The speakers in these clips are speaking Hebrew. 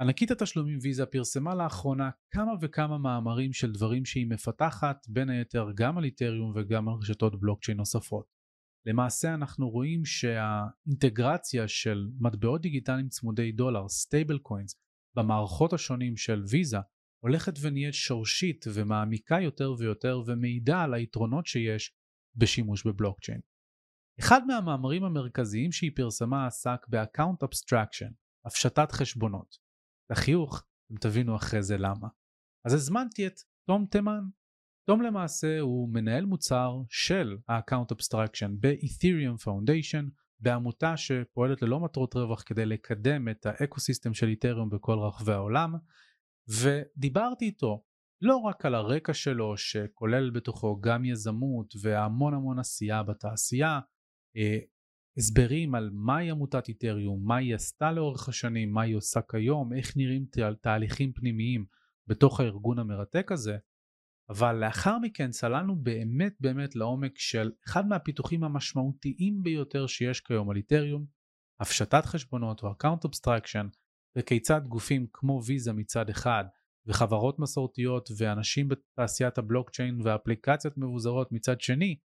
ענקית התשלומים ויזה פרסמה לאחרונה כמה וכמה מאמרים של דברים שהיא מפתחת בין היתר גם על אתריום וגם על רשתות בלוקצ'יין נוספות. למעשה אנחנו רואים שהאינטגרציה של מטבעות דיגיטליים צמודי דולר, stable coins, במערכות השונות של ויזה הולכת ונהיית שורשית ומעמיקה יותר ויותר ומעידה על היתרונות שיש בשימוש בבלוקצ'יין. אחד מהמאמרים המרכזיים שהיא פרסמה עסק ב-account abstraction, הפשטת חשבונות. לחיוך, אתם תבינו אחרי זה למה. אז הזמנתי את תום תימן. תום למעשה הוא מנהל מוצר של ה-account abstraction ב-Ethereum Foundation, בעמותה שפועלת ללא מטרות רווח כדי לקדם את האקוסיסטם של איתריום בכל רחבי העולם, ודיברתי איתו לא רק על הרקע שלו שכולל בתוכו גם יזמות והמון המון עשייה בתעשייה, אה, הסברים על מהי עמותת איתריום, מה היא עשתה לאורך השנים, מה היא עושה כיום, איך נראים תהליכים פנימיים בתוך הארגון המרתק הזה, אבל לאחר מכן צללנו באמת באמת לעומק של אחד מהפיתוחים המשמעותיים ביותר שיש כיום על איתריום, הפשטת חשבונות או account abstraction, וכיצד גופים כמו ויזה מצד אחד וחברות מסורתיות ואנשים בתעשיית הבלוקצ'יין ואפליקציות מבוזרות מצד שני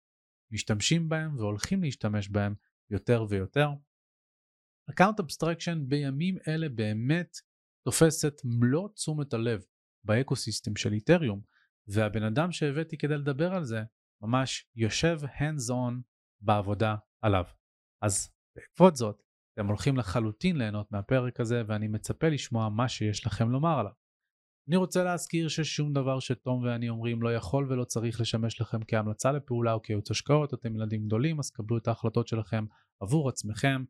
משתמשים בהם והולכים להשתמש בהם יותר ויותר. Account Abstraction בימים אלה באמת תופסת מלוא תשומת הלב באקוסיסטם של איתריום והבן אדם שהבאתי כדי לדבר על זה ממש יושב hands on בעבודה עליו. אז בעקבות זאת אתם הולכים לחלוטין ליהנות מהפרק הזה ואני מצפה לשמוע מה שיש לכם לומר עליו. אני רוצה להזכיר ששום דבר שתום ואני אומרים לא יכול ולא צריך לשמש לכם כהמלצה לפעולה או כייעוץ השקעות, אתם ילדים גדולים אז קבלו את ההחלטות שלכם עבור עצמכם.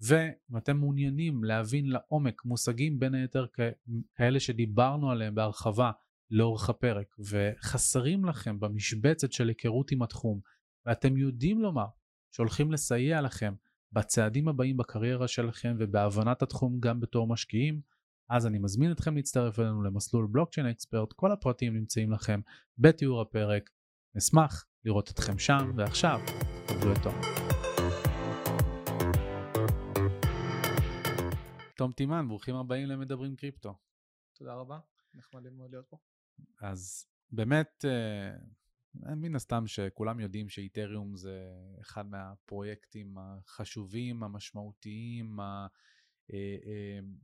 ואם אתם מעוניינים להבין לעומק מושגים בין היתר כאלה שדיברנו עליהם בהרחבה לאורך הפרק וחסרים לכם במשבצת של היכרות עם התחום ואתם יודעים לומר שהולכים לסייע לכם בצעדים הבאים בקריירה שלכם ובהבנת התחום גם בתור משקיעים אז אני מזמין אתכם להצטרף אלינו למסלול בלוקצ'יין אקספרט, כל הפרטים נמצאים לכם בתיאור הפרק. נשמח לראות אתכם שם, ועכשיו, קבלו את תום. תום תימן, ברוכים הבאים למדברים קריפטו. תודה רבה, נחמד מאוד להיות פה. אז באמת, אה, מן הסתם שכולם יודעים שאיתריום זה אחד מהפרויקטים החשובים, המשמעותיים,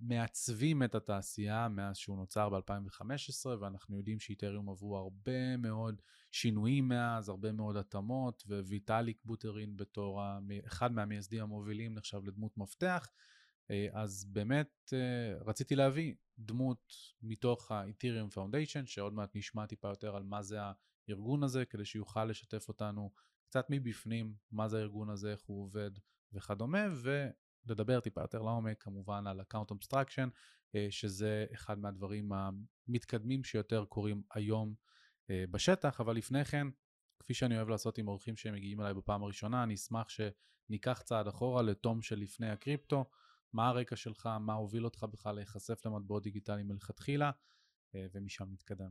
מעצבים את התעשייה מאז שהוא נוצר ב-2015 ואנחנו יודעים שאיתריום עברו הרבה מאוד שינויים מאז, הרבה מאוד התאמות וויטאליק בוטרין בתור אחד מהמייסדים המובילים נחשב לדמות מפתח. אה, אז באמת רציתי להביא דמות מתוך ה-Ethereum Foundation שעוד מעט נשמע טיפה יותר על מה זה הארגון הזה כדי שיוכל לשתף אותנו קצת מבפנים מה זה הארגון הזה, איך הוא עובד וכדומה לדבר טיפה יותר לעומק כמובן על account abstraction אה, שזה אחד מהדברים המתקדמים שיותר קורים היום אה, בשטח. אבל לפני כן כפי שאני אוהב לעשות עם אורחים שמגיעים אליי בפעם הראשונה אני אשמח שניקח צעד אחורה לתום של לפני הקריפטו. מה הרקע שלך? מה הוביל אותך בכלל להיחשף למטבעות דיגיטליים מלכתחילה? אה, ומשם נתקדם.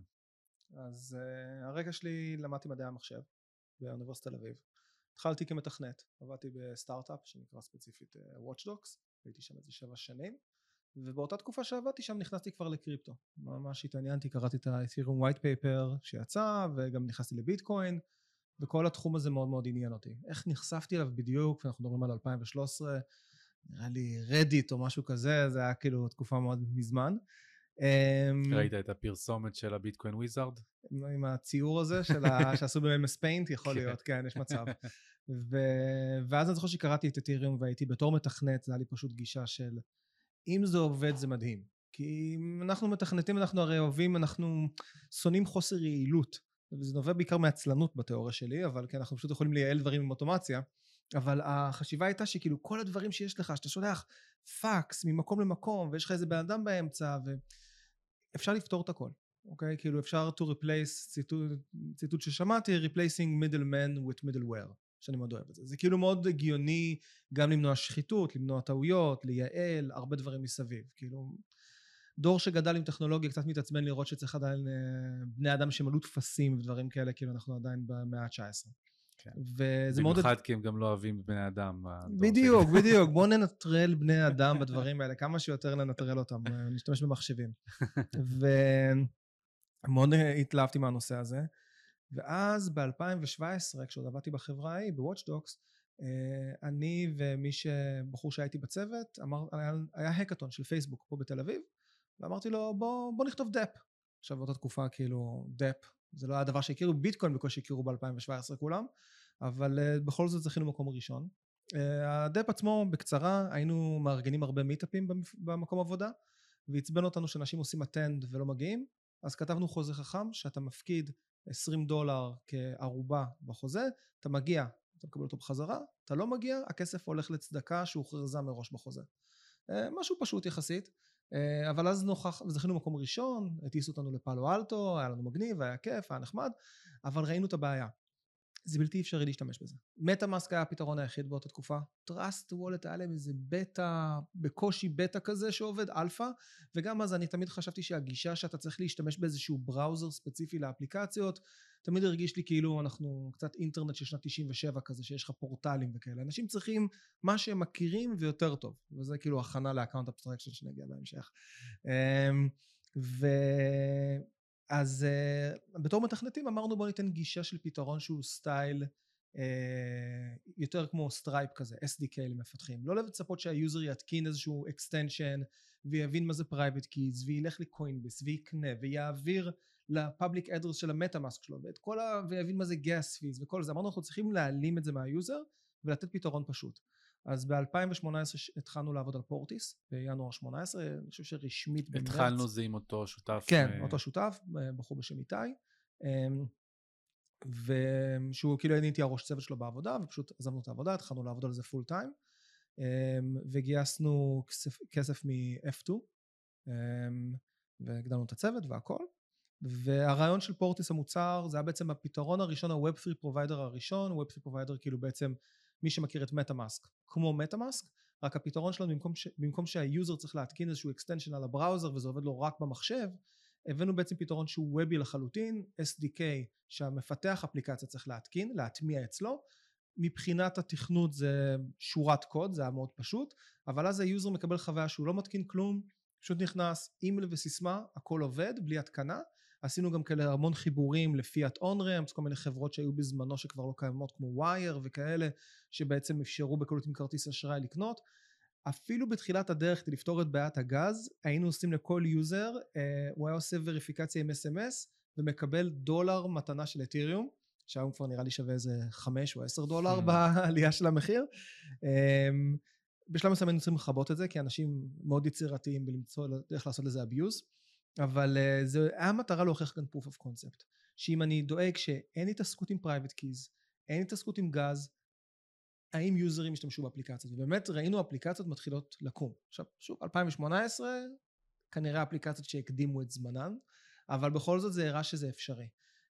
אז הרקע שלי למדתי מדעי המחשב באוניברסיטת תל אביב התחלתי כמתכנת, עבדתי בסטארט-אפ שנקרא ספציפית אה, Watchdogs, הייתי שם איזה שבע שנים ובאותה תקופה שעבדתי שם נכנסתי כבר לקריפטו, ממש התעניינתי, קראתי את ה-Ethereum white paper שיצא וגם נכנסתי לביטקוין וכל התחום הזה מאוד מאוד עניין אותי. איך נחשפתי אליו בדיוק, אנחנו מדברים על 2013, נראה לי רדיט או משהו כזה, זה היה כאילו תקופה מאוד מזמן. אמ, ראית את הפרסומת של הביטקוין וויזארד? עם הציור הזה של ה... שעשו ב-MS Paint, יכול כן. להיות, כן, יש מצב. ו... ואז אני זוכר שקראתי את אתיריום והייתי בתור מתכנת, זה היה לי פשוט גישה של אם זה עובד זה מדהים. כי אנחנו מתכנתים, אנחנו הרי אוהבים, אנחנו שונאים חוסר יעילות. וזה נובע בעיקר מעצלנות בתיאוריה שלי, אבל כי אנחנו פשוט יכולים לייעל דברים עם אוטומציה. אבל החשיבה הייתה שכאילו כל הדברים שיש לך, שאתה שולח פאקס ממקום למקום, ויש לך איזה בן אדם באמצע, ואפשר לפתור את הכל. אוקיי? כאילו אפשר to replace, ציטוט, ציטוט ששמעתי, replacing middleman with middleware, שאני מאוד אוהב את זה. זה כאילו מאוד הגיוני גם למנוע שחיתות, למנוע טעויות, לייעל, הרבה דברים מסביב. כאילו, דור שגדל עם טכנולוגיה קצת מתעצבן לראות שצריך עדיין אה, בני אדם שמלאו טפסים ודברים כאלה, כאילו אנחנו עדיין במאה ה-19. כן. וזה מאוד... במיוחד כי הם גם לא אוהבים בני אדם. בדור בדיוק. בדיוק. בואו ננטרל בני אדם בדברים האלה, כמה שיותר לנטרל אותם, אה, נשתמש במחשבים. ומאוד התלהבתי מהנושא הזה. ואז ב-2017, כשעוד עבדתי בחברה ההיא, ב-Watchdogs, אה, אני ומי ש... בחור שהיה איתי בצוות, אמר, היה, היה הקאטון של פייסבוק פה בתל אביב, ואמרתי לו, בוא, בוא נכתוב דאפ. עכשיו, באותה תקופה, כאילו, דאפ, זה לא היה דבר שהכירו, ביטקוין בקושי הכירו ב-2017 כולם, אבל uh, בכל זאת זכינו מקום ראשון. Uh, הדאפ עצמו, בקצרה, היינו מארגנים הרבה מיטאפים במקום עבודה, ועצבן אותנו שאנשים עושים אטנד ולא מגיעים, אז כתבנו חוזה חכם, שאתה מפקיד 20 דולר כערובה בחוזה, אתה מגיע, אתה מקבל אותו בחזרה, אתה לא מגיע, הכסף הולך לצדקה שהוכרזה מראש בחוזה. אה, משהו פשוט יחסית, אה, אבל אז נו ככה, זכינו מקום ראשון, הטיסו אותנו לפאלו אלטו, היה לנו מגניב, היה כיף, היה נחמד, אבל ראינו את הבעיה. זה בלתי אפשרי להשתמש בזה. מטה מאסק היה הפתרון היחיד באותה תקופה. טראסט וולט היה להם איזה בטא, בקושי בטא כזה שעובד אלפא, וגם אז אני תמיד חשבתי שהגישה שאתה צריך להשתמש באיזשהו browser ספציפי לאפליקציות, תמיד הרגיש לי כאילו אנחנו קצת אינטרנט של שנת 97 כזה, שיש לך פורטלים וכאלה. אנשים צריכים מה שהם מכירים ויותר טוב, וזה כאילו הכנה ל account abstraction שנגיע בהמשך. אמ, ו... אז uh, בתור מתכנתים אמרנו בוא ניתן גישה של פתרון שהוא style uh, יותר כמו סטרייפ כזה, SDK למפתחים. לא לצפות שה user יתקין איזשהו extension ויבין מה זה private keys וילך לקוינביס ויקנה ויעביר ל public address של המטאמאסק שלו ואת כל ה... ויבין מה זה gas fees וכל זה. אמרנו אנחנו צריכים להעלים את זה מה user ולתת פתרון פשוט. אז ב-2018 התחלנו לעבוד על פורטיס, בינואר 18, אני חושב שרשמית במרץ. התחלנו זה עם אותו שותף. כן, ו... אותו שותף, בחור בשם איתי, אמ, ושהוא כאילו אני הייתי הראש צוות שלו בעבודה, ופשוט עזבנו את העבודה, התחלנו לעבוד על זה full time, אמ, וגייסנו כסף, כסף מ-F2, אמ, והגדלנו את הצוות והכל. והרעיון של פורטיס המוצר זה היה בעצם הפתרון הראשון, ה-Web3 Provider הראשון, Web3 Provider כאילו בעצם מי שמכיר את מטאמאסק כמו מטאמאסק רק הפתרון שלנו במקום, ש... במקום שה user צריך להתקין איזשהו extension על ה browser וזה עובד לו רק במחשב הבאנו בעצם פתרון שהוא web-י לחלוטין SDK שהמפתח אפליקציה צריך להתקין להטמיע אצלו. מבחינת התכנות זה שורת קוד זה היה מאוד פשוט אבל אז ה user מקבל חוויה שהוא לא מתקין כלום פשוט נכנס אימייל וסיסמה הכל עובד בלי התקנה עשינו גם כאלה המון חיבורים ל fiat on-ramps, כל מיני חברות שהיו בזמנו שכבר לא קיימות כמו ווייר וכאלה, שבעצם אפשרו בקלות עם כרטיס אשראי לקנות. אפילו בתחילת הדרך כדי לפתור את בעיית הגז, היינו עושים לכל user, אה, הוא היה עושה verification עם SMS ומקבל דולר מתנה של אתיריום, שהיום כבר נראה לי שווה איזה חמש או עשר דולר כן. בעלייה של המחיר. אה, בשלב מסוים היינו צריכים לכבות את זה, כי אנשים מאוד יצירתיים בלמצוא איך לעשות לזה abuse. אבל uh, זה היה מטרה להוכיח כאן proof of concept שאם אני דואג שאין התעסקות עם private keys אין התעסקות עם גז האם יוזרים ישתמשו באפליקציות? ובאמת ראינו אפליקציות מתחילות לקום. עכשיו שוב 2018 כנראה אפליקציות שהקדימו את זמנן אבל בכל זאת זה הראה שזה אפשרי.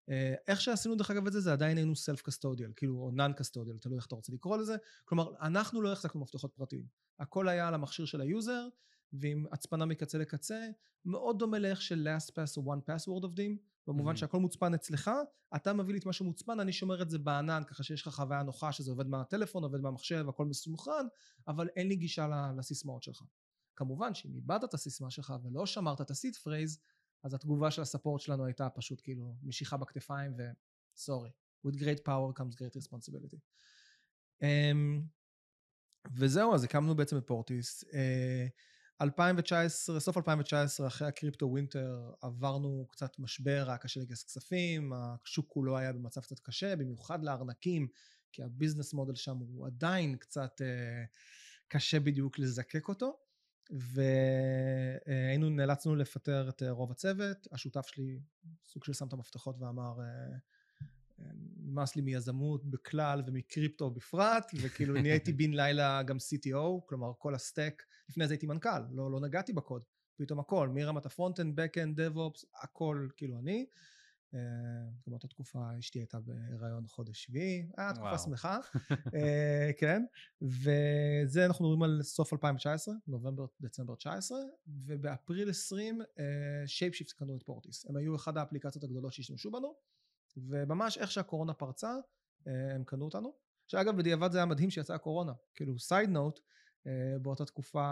uh, איך שעשינו דרך אגב את זה זה עדיין היינו self custodial כאילו או non custodial תלוי איך אתה רוצה לקרוא לזה. כלומר אנחנו לא החזקנו מפתחות פרטיים. הכל היה על המכשיר של ה user ועם הצפנה מקצה לקצה, מאוד דומה לאיך של LastPass או 1Password עובדים, במובן mm-hmm. שהכל מוצפן אצלך, אתה מביא לי את מה שמוצפן, אני שומר את זה בענן, ככה שיש לך חוויה נוחה שזה עובד מהטלפון, עובד מהמחשב, הכל מסונכרן, אבל אין לי גישה לסיסמאות שלך. כמובן שאם איבדת את הסיסמה שלך ולא שמרת את ה seed phrase, אז התגובה של ה support שלנו הייתה פשוט כאילו משיכה בכתפיים ו... sorry, with great power comes great responsibility. Um, וזהו, אז הקמנו בעצם את פורטיס. Uh, 2019, סוף 2019, אחרי ה crypto winter, עברנו קצת משבר, היה קשה לגייס כספים, השוק כולו היה במצב קצת קשה, במיוחד לארנקים, כי ה business model שם הוא עדיין קצת אה, קשה בדיוק לזקק אותו, והיינו, נאלצנו לפטר את רוב הצוות, השותף שלי סוג של שם את המפתחות ואמר, אה, נמאס לי מיזמות בכלל ומקריפטו בפרט, וכאילו נהייתי בן לילה גם CTO, כלומר כל ה stack, לפני זה הייתי מנכ"ל, לא, לא נגעתי בקוד, פתאום הכל, מרמת ה front-end, back-end, DevOps, הכל כאילו אני. גם אה, באותה תקופה אשתי הייתה בהיריון חודש שביעי, היה תקופה שמחה, אה, כן, וזה אנחנו מדברים על סוף 2019, נובמבר, דצמבר 19, ובאפריל 20 ShapeShift קנו את פורטיס, הם היו אחת האפליקציות הגדולות שהשתמשו בנו, וממש איך שהקורונה פרצה, הם קנו אותנו. שאגב, בדיעבד זה היה מדהים שיצאה הקורונה. כאילו, side note, באותה תקופה,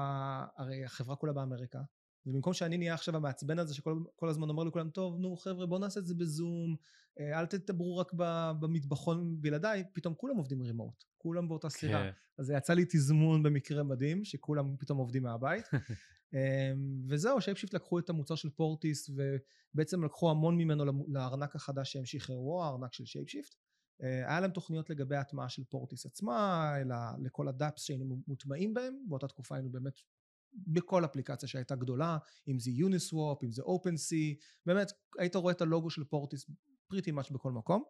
הרי החברה כולה באמריקה, ובמקום שאני נהיה עכשיו המעצבן הזה שכל הזמן אומר לכולם, טוב, נו חבר'ה, בואו נעשה את זה בזום, אל תדברו רק במטבחון בלעדיי, פתאום כולם עובדים remote, כולם באותה סירה. כן. אז יצא לי תזמון במקרה מדהים, שכולם פתאום עובדים מהבית. אמ, וזהו, ShapeShift לקחו את המוצר של פורטיס, ובעצם לקחו המון ממנו לארנק החדש שהם שחררו, הארנק של ShapeShift. אה, היה להם תוכניות לגבי הטמעה של פורטיס עצמה, אלא לכל ה dapps שהיינו מוטמעים בהם, באותה תקופה היינו באמת בכל אפליקציה שהייתה גדולה, אם זה Uniswap, אם זה OpenSea, באמת היית רואה את הלוגו של פורטיס pretty much בכל מקום,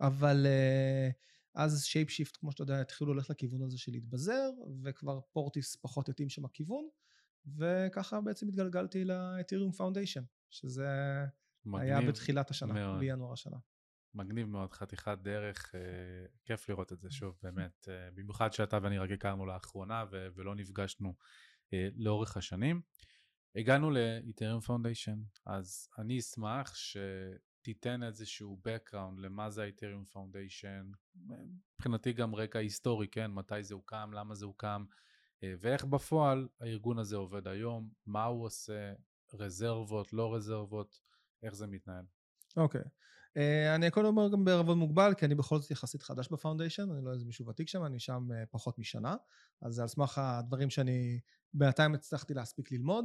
אבל uh, אז ShapeShift כמו שאתה יודע התחילו ללכת לכיוון הזה של להתבזר, וכבר פורטיס פחות התאימה שם הכיוון, וככה בעצם התגלגלתי לאתיריום פאונדיישן, שזה היה בתחילת השנה, מאוד. בינואר השנה. מגניב מאוד, חתיכת דרך, אה, כיף לראות את זה שוב, באמת, אה, במיוחד שאתה ואני רק הכרנו לאחרונה ו- ולא נפגשנו אה, לאורך השנים. הגענו לאיתריום Foundation, אז אני אשמח שתיתן איזשהו background למה זה האיתריום Foundation, מבחינתי גם רקע היסטורי, כן, מתי זה הוקם, למה זה הוקם, אה, ואיך בפועל הארגון הזה עובד היום, מה הוא עושה, רזרבות, לא רזרבות, איך זה מתנהל. אוקיי. Okay. Uh, אני יכול לומר גם בערבון מוגבל, כי אני בכל זאת יחסית חדש ב Foundation, אני לא איזה מישהו ותיק שם, אני שם uh, פחות משנה, אז זה על סמך הדברים שאני בינתיים הצלחתי להספיק ללמוד.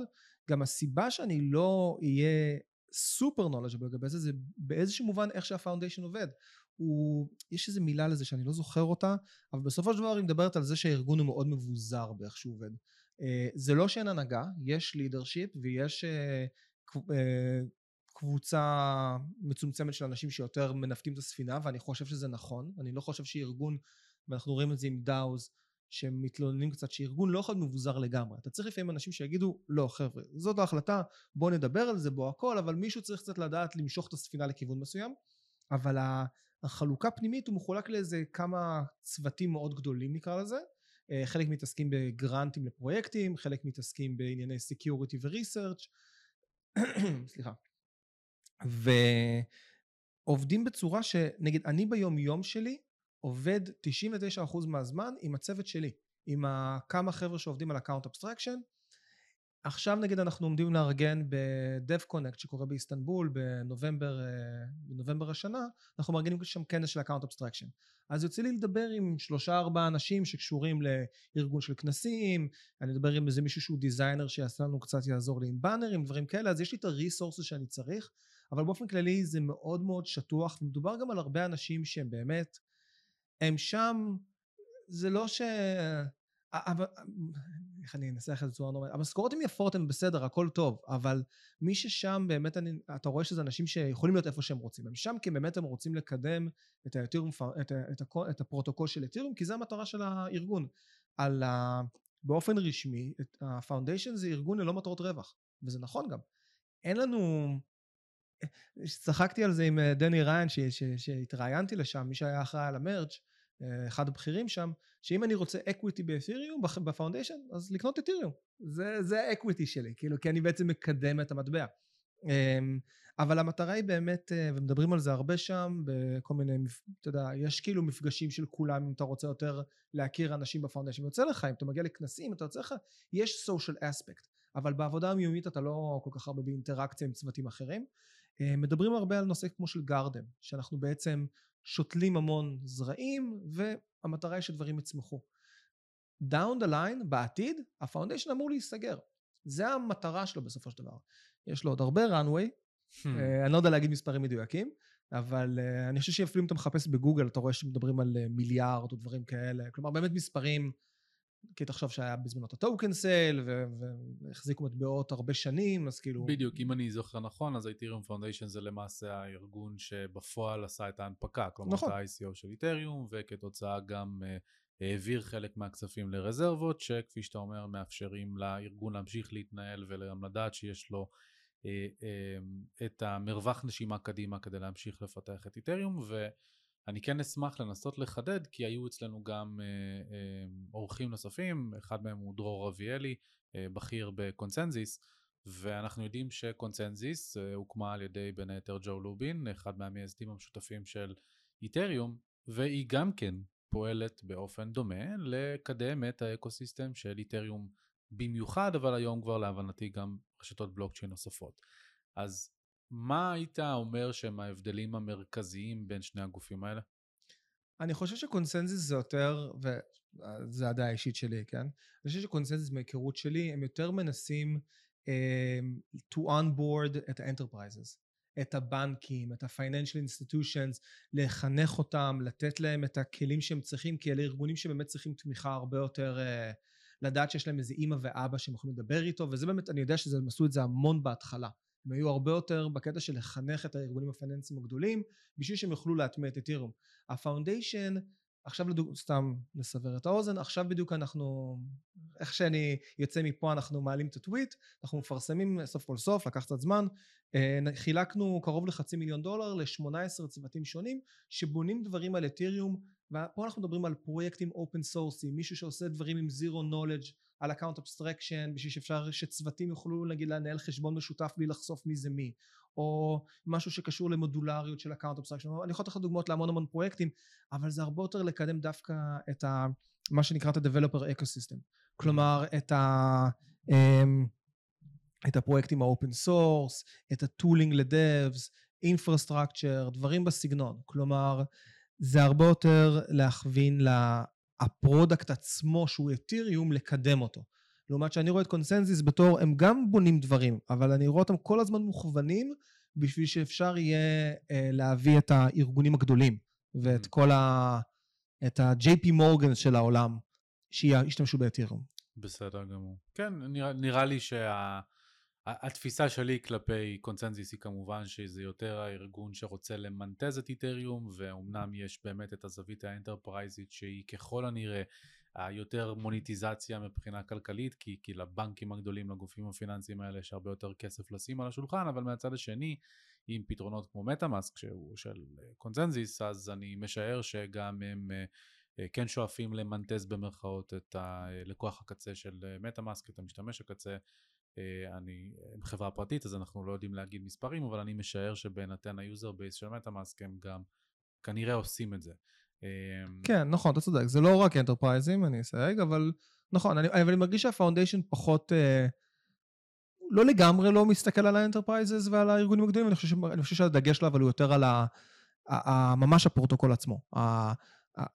גם הסיבה שאני לא אהיה super knowledgeable לגבי זה, זה באיזשהו מובן איך שה Foundation עובד. הוא, יש איזו מילה לזה שאני לא זוכר אותה, אבל בסופו של דבר היא מדברת על זה שהארגון הוא מאוד מבוזר באיך שהוא עובד. Uh, זה לא שאין הנהגה, יש leadership ויש קבוצה מצומצמת של אנשים שיותר מנווטים את הספינה ואני חושב שזה נכון. אני לא חושב שארגון ואנחנו רואים את זה עם דאוז שמתלוננים קצת שארגון לא יכול להיות מבוזר לגמרי. אתה צריך לפעמים אנשים שיגידו לא חבר'ה זאת ההחלטה בוא נדבר על זה בוא הכל אבל מישהו צריך קצת לדעת למשוך את הספינה לכיוון מסוים. אבל החלוקה פנימית הוא מחולק לאיזה כמה צוותים מאוד גדולים נקרא לזה. אה, חלק מתעסקים בגרנטים לפרויקטים חלק מתעסקים בענייני security וריסרצ' סליחה ועובדים בצורה שנגיד אני ביום יום שלי עובד 99% מהזמן עם הצוות שלי, עם כמה חבר'ה שעובדים על account abstraction. עכשיו נגיד אנחנו עומדים לארגן ב-Dev שקורה באיסטנבול בנובמבר, בנובמבר השנה, אנחנו מארגנים שם כנס של account abstraction. אז יוצא לי לדבר עם שלושה ארבעה אנשים שקשורים לארגון של כנסים, אני אדבר עם איזה מישהו שהוא דיזיינר שיעשה לנו קצת יעזור לי עם באנרים, דברים כאלה, אז יש לי את הריסורסס שאני צריך. אבל באופן כללי זה מאוד מאוד שטוח ומדובר גם על הרבה אנשים שהם באמת הם שם זה לא ש... איך אני אנסח את זה בצורה נורמלית, המשכורות הן יפות הן בסדר הכל טוב אבל מי ששם באמת אני, אתה רואה שזה אנשים שיכולים להיות איפה שהם רוצים. הם שם כי באמת הם רוצים לקדם את, האיתריום, את, את, את הפרוטוקול של איתריום כי זה המטרה של הארגון. על באופן רשמי ה Foundation זה ארגון ללא מטרות רווח וזה נכון גם. אין לנו צחקתי על זה עם אה, דני ריין שהתראיינתי לשם, מי שהיה אחראי על ה Merge, אה, אחד הבכירים שם, שאם אני רוצה אקוויטי באתיריום בפאונדיישן, אז לקנות אתיריום. זה, זה ה equity שלי, כאילו, כי אני בעצם מקדם את המטבע. אמ, אבל המטרה היא באמת, אה, ומדברים על זה הרבה שם, בכל מיני, אתה יודע, יש כאילו מפגשים של כולם, אם אתה רוצה יותר להכיר אנשים ב Foundation, יוצא לך, אם אתה מגיע לכנסים, אתה יוצא לך, יש social aspect, אבל בעבודה היומיומית אתה לא כל כך הרבה באינטראקציה עם צוותים אחרים. אה, מדברים הרבה על נושא כמו של garden, שאנחנו בעצם שותלים המון זרעים והמטרה היא שדברים יצמחו. down the line בעתיד ה Foundation אמור להיסגר. זה המטרה שלו בסופו של דבר. יש לו עוד הרבה runway, hmm. uh, אני לא יודע להגיד מספרים מדויקים, אבל uh, אני חושב שאפילו אם אתה מחפש בגוגל אתה רואה שמדברים על מיליארד או דברים כאלה, כלומר באמת מספרים כי תחשוב שהיה בזמנו את ה token sale והחזיקו מטבעות הרבה שנים אז כאילו בדיוק אם אני זוכר נכון אז האיתריום Foundation זה למעשה הארגון שבפועל עשה את ההנפקה כלומר נכון. את ה-ICO של איתריום וכתוצאה גם uh, העביר חלק מהכספים לרזרבות שכפי שאתה אומר מאפשרים לארגון להמשיך להתנהל וגם לדעת שיש לו uh, uh, את המרווח נשימה קדימה כדי להמשיך לפתח את איתריום ו... אני כן אשמח לנסות לחדד כי היו אצלנו גם אה, אה, אורחים נוספים, אחד מהם הוא דרור אביאלי, אה, בכיר בקונצנזיס, ואנחנו יודעים שקונצנזיס הוקמה על ידי בין היתר ג'ו לובין, אחד מהמייסדים המשותפים של איתריום, והיא גם כן פועלת באופן דומה לקדם את האקוסיסטם של איתריום במיוחד, אבל היום כבר להבנתי גם רשתות בלוקצ'יין נוספות. אז מה היית אומר שהם ההבדלים המרכזיים בין שני הגופים האלה? אני חושב שקונסנזיס זה יותר, וזה הדעה האישית שלי, כן? אני חושב שקונסנזיס מהיכרות שלי, הם יותר מנסים um, to onboard את ה-enterprises, את הבנקים, את ה-financial institutions, לחנך אותם, לתת להם את הכלים שהם צריכים, כי אלה ארגונים שבאמת צריכים תמיכה הרבה יותר, uh, לדעת שיש להם איזה אימא ואבא שהם יכולים לדבר איתו, וזה באמת, אני יודע שהם עשו את זה המון בהתחלה. הם היו הרבה יותר בקטע של לחנך את הארגונים הפיננסיים הגדולים בשביל שהם יוכלו להטמיע את אתריום. ה foundation, עכשיו לדוג... סתם לסבר את האוזן, עכשיו בדיוק אנחנו, איך שאני יוצא מפה אנחנו מעלים את הטוויט, אנחנו מפרסמים סוף כל סוף, לקח קצת זמן, אה, חילקנו קרוב לחצי מיליון דולר ל-18 צוותים שונים שבונים דברים על אתיריום ופה אנחנו מדברים על פרויקטים open source ים, מישהו שעושה דברים עם zero knowledge על account abstraction בשביל שאפשר שצוותים יוכלו נגיד לנהל חשבון משותף בלי לחשוף מי זה מי או משהו שקשור למודולריות של account abstraction אני יכול לתת לך דוגמאות להמון המון פרויקטים אבל זה הרבה יותר לקדם דווקא את ה, מה שנקרא את ה-Developer Ecosystem כלומר את ה... אמ, את הפרויקטים ה open source, את ה tooling ל dApps, infrastructure, דברים בסגנון. כלומר, זה הרבה יותר להכווין ל product עצמו שהוא אתיריום, לקדם אותו. לעומת שאני רואה את ConsenSys בתור, הם גם בונים דברים, אבל אני רואה אותם כל הזמן מוכוונים בשביל שאפשר יהיה אה, להביא את הארגונים הגדולים ואת mm. כל ה... את ה-JP Morgan של העולם שישתמשו באתיריום. בסדר גמור. כן, נראה, נראה לי שה... התפיסה שלי כלפי ConsenSys היא כמובן שזה יותר הארגון שרוצה למנטז את איתריום ואומנם יש באמת את הזווית האנטרפרייזית שהיא ככל הנראה היותר מוניטיזציה מבחינה כלכלית כי, כי לבנקים הגדולים לגופים הפיננסיים האלה יש הרבה יותר כסף לשים על השולחן אבל מהצד השני עם פתרונות כמו MetaMask שהוא של ConsenSys אז אני משער שגם הם אה, כן שואפים למנטז במרכאות את הלקוח הקצה של MetaMask את המשתמש הקצה אה, אני הם חברה פרטית אז אנחנו לא יודעים להגיד מספרים אבל אני משער שבהינתן ה user base של MetaMask הם גם כנראה עושים את זה. אמ, כן נכון אתה צודק זה לא רק enterprise ים אני אסייג אבל נכון אני, אבל אני מרגיש שה foundation פחות אה, לא לגמרי לא מסתכל על ה enterprises ועל הארגונים הגדולים אני חושב, אני חושב שהדגש שלו אבל הוא יותר על ה, ה, ה, ממש הפרוטוקול עצמו.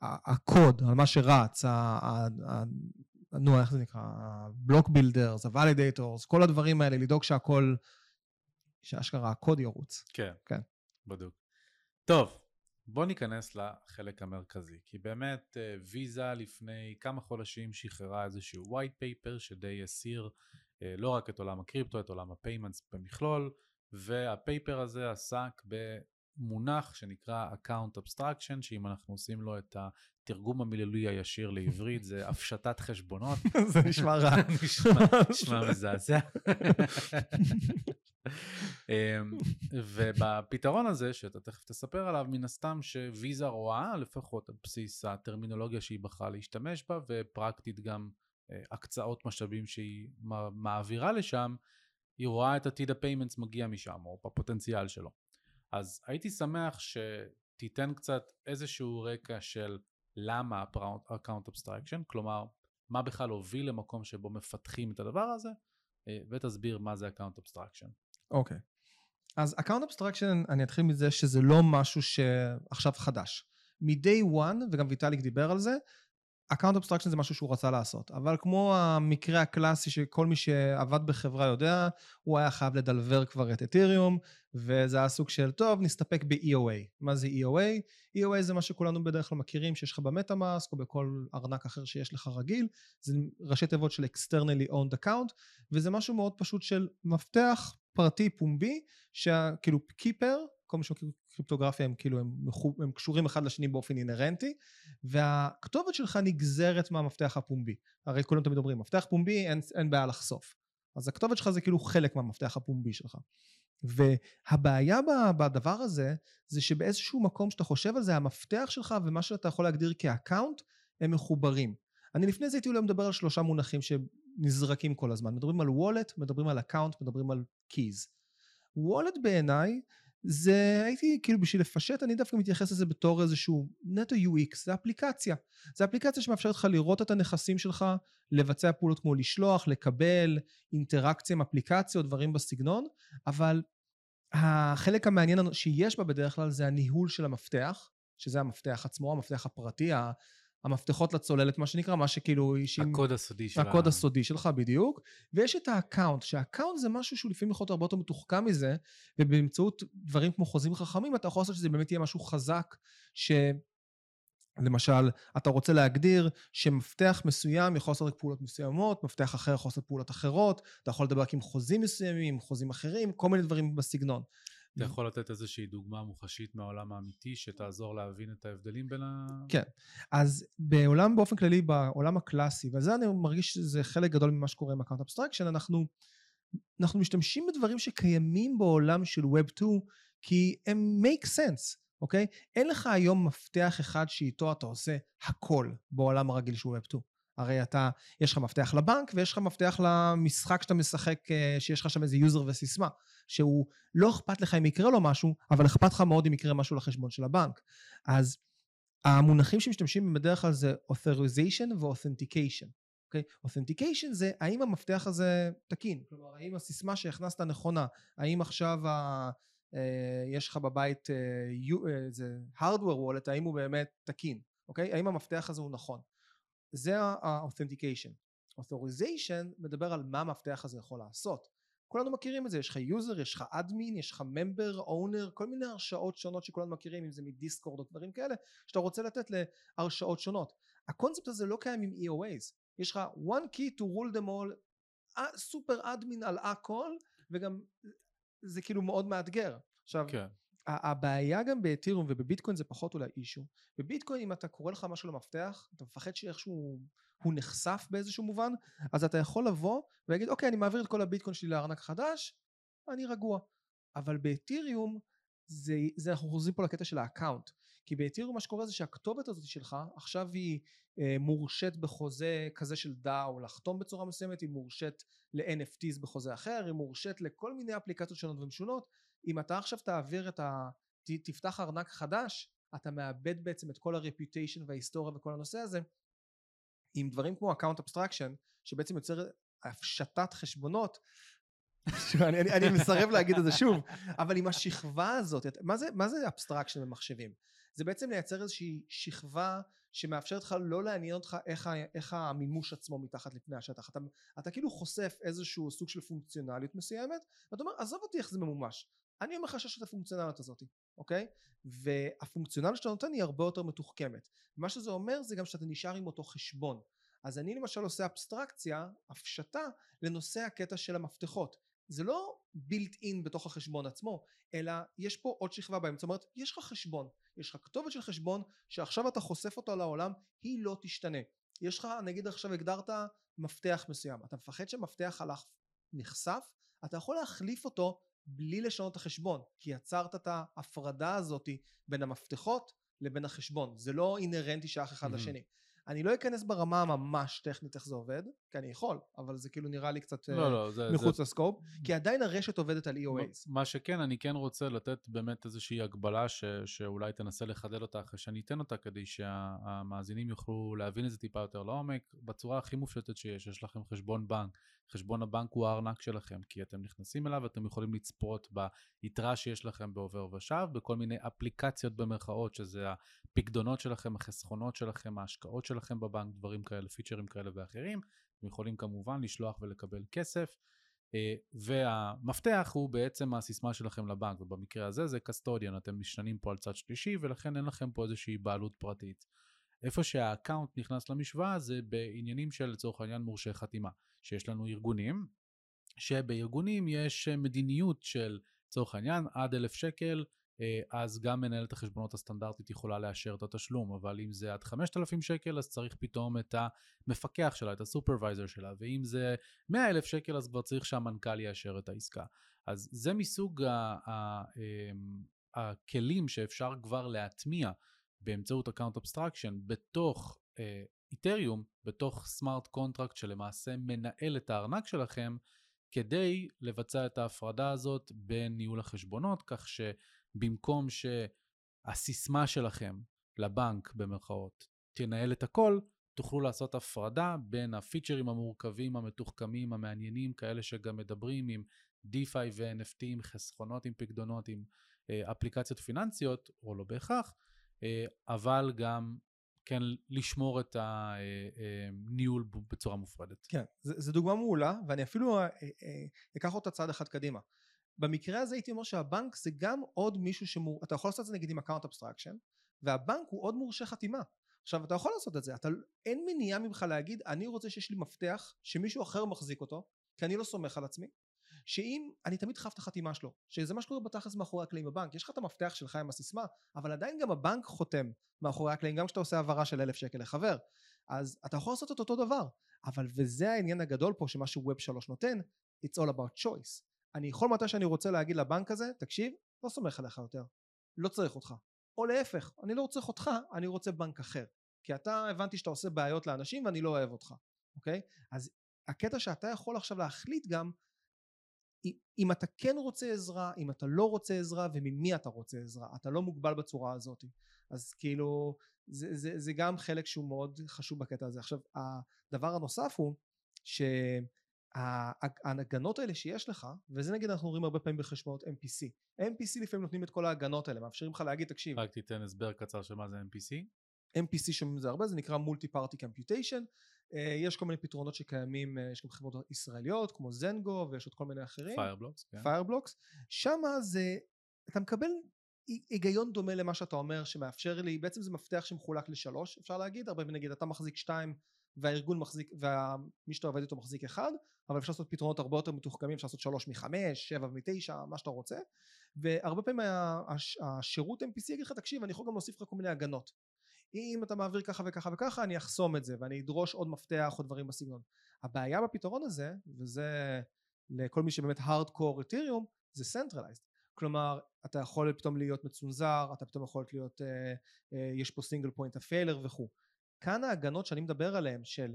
הקוד, על מה שרץ, נו, איך זה נקרא? block builders, ה validators, כל הדברים האלה, לדאוג שהכל, שאשכרה הקוד ירוץ. כן, כן. בדיוק. טוב, בוא ניכנס לחלק המרכזי, כי באמת אה, ויזה לפני כמה חודשים שחררה איזשהו white paper שדי הסעיר אה, לא רק את עולם הקריפטו, את עולם ה payments במכלול, וה paper הזה עסק במונח שנקרא account abstraction, שאם אנחנו עושים לו את התרגום המילולי הישיר לעברית זה הפשטת חשבונות. זה נשמע רע. נשמע מזעזע. אמ, ובפתרון הזה, שאתה תכף תספר עליו, מן הסתם שוויזה רואה, לפחות על בסיס הטרמינולוגיה שהיא בחרה להשתמש בה, ופרקטית גם אה, הקצאות משאבים שהיא מעבירה לשם, היא רואה את עתיד ה payments מגיע משם, או בפוטנציאל שלו. אז הייתי שמח שתיתן קצת איזשהו רקע של למה account abstraction, כלומר מה בכלל הוביל למקום שבו מפתחים את הדבר הזה, אה, ותסביר מה זה account abstraction. אוקיי. Okay. אז account abstraction, אני אתחיל מזה שזה לא משהו שעכשיו חדש. מ-day one, וגם ויטאליק דיבר על זה, account abstraction זה משהו שהוא רצה לעשות, אבל כמו המקרה הקלאסי שכל מי שעבד בחברה יודע, הוא היה חייב לדלבר כבר את אתיריום, וזה היה סוג של, טוב, נסתפק ב-EOA. מה זה EOA? EOA זה מה שכולנו בדרך כלל מכירים, שיש לך במטאמאסק או בכל ארנק אחר שיש לך רגיל, זה ראשי תיבות של externally owned account, וזה משהו מאוד פשוט של מפתח פרטי פומבי, שכאילו קיפר, כל מי שמכיר קריפטוגרפיה הם כאילו הם, הם קשורים אחד לשני באופן אינהרנטי והכתובת שלך נגזרת מהמפתח הפומבי. הרי כולם תמיד אומרים מפתח פומבי אין, אין בעיה לחשוף. אז הכתובת שלך זה כאילו חלק מהמפתח הפומבי שלך. והבעיה בדבר הזה זה שבאיזשהו מקום שאתה חושב על זה המפתח שלך ומה שאתה יכול להגדיר כ account הם מחוברים. אני לפני זה הייתי אולי מדבר על שלושה מונחים שנזרקים כל הזמן. מדברים על wallet מדברים על account מדברים על keys. wallet בעיניי זה הייתי כאילו בשביל לפשט אני דווקא מתייחס לזה בתור איזשהו נטו UX זה אפליקציה. זה אפליקציה שמאפשרת לך לראות את הנכסים שלך לבצע פעולות כמו לשלוח לקבל אינטראקציה עם אפליקציות דברים בסגנון אבל החלק המעניין שיש בה בדרך כלל זה הניהול של המפתח שזה המפתח עצמו המפתח הפרטי המפתחות לצוללת מה שנקרא מה שכאילו הקוד הסודי של הקוד הסודי שלך בדיוק ויש את ה account שה account זה משהו שהוא לפעמים יכול להיות הרבה יותר מתוחכם מזה ובאמצעות דברים כמו חוזים חכמים אתה יכול לעשות שזה באמת יהיה משהו חזק ש... למשל, אתה רוצה להגדיר שמפתח מסוים יכול לעשות רק פעולות מסוימות, מפתח אחר יכול לעשות פעולות אחרות, אתה יכול לדבר רק עם חוזים מסוימים, עם חוזים אחרים, כל מיני דברים בסגנון. אתה יכול לתת איזושהי דוגמה מוחשית מהעולם האמיתי שתעזור להבין את ההבדלים בין ה... כן. אז בעולם באופן כללי, בעולם הקלאסי, וזה אני מרגיש שזה חלק גדול ממה שקורה עם account abstraction, אנחנו, אנחנו משתמשים בדברים שקיימים בעולם של Web 2 כי הם make sense, אוקיי? אין לך היום מפתח אחד שאיתו אתה עושה הכל בעולם הרגיל של Web 2. הרי אתה, יש לך מפתח לבנק ויש לך מפתח למשחק שאתה משחק, אה, שיש לך שם איזה user וסיסמה, שהוא לא אכפת לך אם יקרה לו משהו, אבל אכפת לך מאוד אם יקרה משהו לחשבון של הבנק. אז המונחים שמשתמשים בדרך כלל זה authorization ו-authentication. אוקיי? Okay? authentication זה האם המפתח הזה תקין, כלומר האם הסיסמה שהכנסת נכונה, האם עכשיו ה... אה, יש לך בבית איזה uh, hardware wallet, האם הוא באמת תקין, אוקיי? האם המפתח הזה הוא נכון. זה ה-authentication. authorization מדבר על מה המפתח הזה יכול לעשות. כולנו מכירים את זה, יש לך user, יש לך admin, יש לך member, owner, כל מיני הרשאות שונות שכולנו מכירים, אם זה מ Discord או דברים כאלה, שאתה רוצה לתת להרשאות שונות. הקונספט הזה לא קיים עם EOAs, יש לך one key to rule them all, super admin על הכל, וגם זה כאילו מאוד מאתגר. עכשיו, כן. הבעיה גם באתריום ובביטקוין זה פחות אולי issue. בביטקוין אם אתה קורא לך משהו למפתח, אתה מפחד שאיכשהו הוא נחשף באיזשהו מובן, אז אתה יכול לבוא ולהגיד אוקיי אני מעביר את כל הביטקוין שלי לארנק חדש, אני רגוע. אבל באתיריום זה, זה אנחנו חוזרים פה לקטע של ה account. כי באתיריום מה שקורה זה שהכתובת הזאת שלך עכשיו היא אה, מורשת בחוזה כזה של DAO לחתום בצורה מסוימת, היא מורשת ל-NFTs בחוזה אחר, היא מורשת לכל מיני אפליקציות שונות ומשונות אם אתה עכשיו תעביר את ה... תפתח ארנק חדש, אתה מאבד בעצם את כל ה reputation וההיסטוריה וכל הנושא הזה עם דברים כמו account abstraction שבעצם יוצר הפשטת חשבונות. אני, אני, אני מסרב להגיד את זה שוב אבל עם השכבה הזאת מה זה, מה זה abstraction במחשבים? זה בעצם לייצר איזושהי שכבה שמאפשרת לך לא לעניין אותך איך, איך המימוש עצמו מתחת לפני השטח. אתה, אתה כאילו חושף איזשהו סוג של פונקציונליות מסוימת ואתה אומר עזוב אותי איך זה ממומש אני אומר לך שיש את הפונקציונליות הזאת, אוקיי? והפונקציונליות שאתה נותן היא הרבה יותר מתוחכמת. מה שזה אומר זה גם שאתה נשאר עם אותו חשבון. אז אני למשל עושה אבסטרקציה, הפשטה, לנושא הקטע של המפתחות. זה לא built in בתוך החשבון עצמו, אלא יש פה עוד שכבה באמצע, זאת אומרת, יש לך חשבון, יש לך כתובת של חשבון שעכשיו אתה חושף אותו לעולם, היא לא תשתנה. יש לך, נגיד עכשיו הגדרת מפתח מסוים, אתה מפחד שמפתח הלך נחשף, אתה יכול להחליף אותו בלי לשנות את החשבון כי יצרת את ההפרדה הזאת בין המפתחות לבין החשבון זה לא אינהרנטי שאח אחד mm-hmm. לשני אני לא אכנס ברמה הממש טכנית איך זה עובד כי אני יכול אבל זה כאילו נראה לי קצת לא, לא, זה, מחוץ זה... לסקופ כי עדיין הרשת עובדת על EOAs מה שכן אני כן רוצה לתת באמת איזושהי הגבלה ש, שאולי תנסה לחדד אותה אחרי שאני אתן אותה כדי שהמאזינים יוכלו להבין את זה טיפה יותר לעומק בצורה הכי מופשטת שיש. יש לכם חשבון בנק. חשבון הבנק הוא הארנק שלכם, כי אתם נכנסים אליו ואתם יכולים לצפות ביתרה שיש לכם בעובר ושב, בכל מיני אפליקציות במרכאות, שזה הפקדונות שלכם, החסכונות שלכם, ההשקעות שלכם בבנק, דברים כאלה, פיצ'רים כאלה ואחרים. אתם יכולים כמובן לשלוח ולקבל כסף. אה, והמפתח הוא בעצם הסיסמה שלכם לבנק, ובמקרה הזה זה custodian, אתם נשענים פה על צד שלישי ולכן אין לכם פה איזושהי בעלות פרטית. איפה שה account נכנס למשוואה זה בעניינים של לצורך העניין מורשי חתימה. שיש לנו ארגונים, שבארגונים יש מדיניות של לצורך העניין עד אלף שקל אה, אז גם מנהלת החשבונות הסטנדרטית יכולה לאשר את התשלום, אבל אם זה עד 5,000 שקל אז צריך פתאום את המפקח שלה, את ה supervisor שלה, ואם זה 100,000 שקל אז כבר צריך שהמנכ"ל יאשר את העסקה. אז זה מסוג אמ, הכלים שאפשר כבר להטמיע באמצעות account abstraction בתוך איתריום, בתוך smart contract שלמעשה מנהל את הארנק שלכם, כדי לבצע את ההפרדה הזאת בין ניהול החשבונות, כך שבמקום שהסיסמה שלכם לבנק, במרכאות, תנהל את הכל, תוכלו לעשות הפרדה בין הפיצ'רים המורכבים, המתוחכמים, המעניינים, כאלה שגם מדברים עם DeFi ו-NFT, עם חסכונות, עם פקדונות, עם אה, אפליקציות פיננסיות, או לא בהכרח, אה, אבל גם כן לשמור את הניהול אה, בצורה מופרדת. כן, זו דוגמה מעולה, ואני אפילו אקח אותה צעד אחד קדימה. במקרה הזה הייתי אומר שהבנק זה גם עוד מישהו שמור... אתה יכול לעשות את זה נגיד עם account abstraction, והבנק הוא עוד מורשה חתימה. עכשיו אתה יכול לעשות את זה, אתה, אין מניעה ממך להגיד אני רוצה שיש לי מפתח שמישהו אחר מחזיק אותו, כי אני לא סומך על עצמי, שאם אני תמיד חייב את החתימה שלו שזה מה שקורה בתכלס מאחורי הקלעים בבנק. יש לך את המפתח שלך עם הסיסמה אבל עדיין גם הבנק חותם מאחורי הקלעים גם כשאתה עושה העברה של אלף שקל לחבר. אז אתה יכול לעשות את אותו דבר אבל וזה העניין הגדול פה שמה שווב 3 נותן it's all about choice אני יכול מתי שאני רוצה להגיד לבנק הזה תקשיב לא סומך עליך יותר לא צריך אותך או להפך אני לא רוצה אותך אני רוצה בנק אחר כי אתה הבנתי שאתה עושה בעיות לאנשים ואני לא אוהב אותך אוקיי אז הקטע שאתה יכול עכשיו להחליט גם אם אתה כן רוצה עזרה, אם אתה לא רוצה עזרה וממי אתה רוצה עזרה, אתה לא מוגבל בצורה הזאת. אז כאילו זה, זה, זה גם חלק שהוא מאוד חשוב בקטע הזה. עכשיו הדבר הנוסף הוא שההגנות האלה שיש לך, וזה נגיד אנחנו רואים הרבה פעמים בחשבונות MPC. MPC לפעמים נותנים את כל ההגנות האלה, מאפשרים לך להגיד תקשיב. רק תיתן הסבר קצר של מה זה MPC. MPC שומעים זה הרבה, זה נקרא multi party computation יש כל מיני פתרונות שקיימים, אה, יש גם חברות ישראליות כמו זנגו ויש עוד כל מיני אחרים. פיירבלוקס, כן. פיירבלוקס. שמה זה, אתה מקבל היגיון דומה למה שאתה אומר שמאפשר לי, בעצם זה מפתח שמחולק לשלוש אפשר להגיד, הרבה נגיד אתה מחזיק שתיים והארגון מחזיק, ומי שאתה עובד איתו מחזיק אחד, אבל אפשר לעשות פתרונות הרבה יותר מתוחכמים, אפשר לעשות שלוש מחמש, שבע מתשע, מה שאתה רוצה, והרבה פעמים השירות MPC יגיד לך תקשיב אני יכול גם להוסיף לך כל מיני הגנות. אם אתה מעביר ככה וככה וככה אני אחסום את זה ואני אדרוש עוד מפתח או דברים בסגנון. הבעיה בפתרון הזה וזה לכל מי שבאמת הארדקור אתיריום זה centralized כלומר אתה יכול פתאום להיות מצונזר אתה פתאום יכול להיות אה, אה, יש פה single point of failure וכו' כאן ההגנות שאני מדבר עליהן של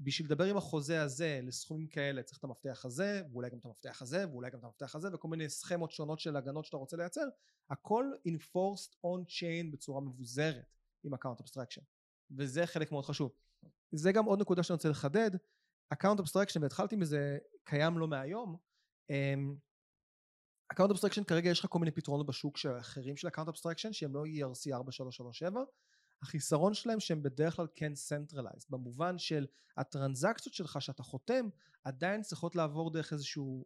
בשביל לדבר עם החוזה הזה לסכומים כאלה צריך את המפתח הזה ואולי גם את המפתח הזה ואולי גם את המפתח הזה וכל מיני סכמות שונות של הגנות שאתה רוצה לייצר הכל enforced on chain בצורה מבוזרת עם account abstraction וזה חלק מאוד חשוב. זה גם עוד נקודה שאני רוצה לחדד account abstraction והתחלתי מזה קיים לא מהיום אמ, account abstraction כרגע יש לך כל מיני פתרונות בשוק של אחרים של account abstraction שהם לא ERC 4337 החיסרון שלהם שהם בדרך כלל כן centralized במובן של הטרנזקציות שלך שאתה חותם עדיין צריכות לעבור דרך איזשהו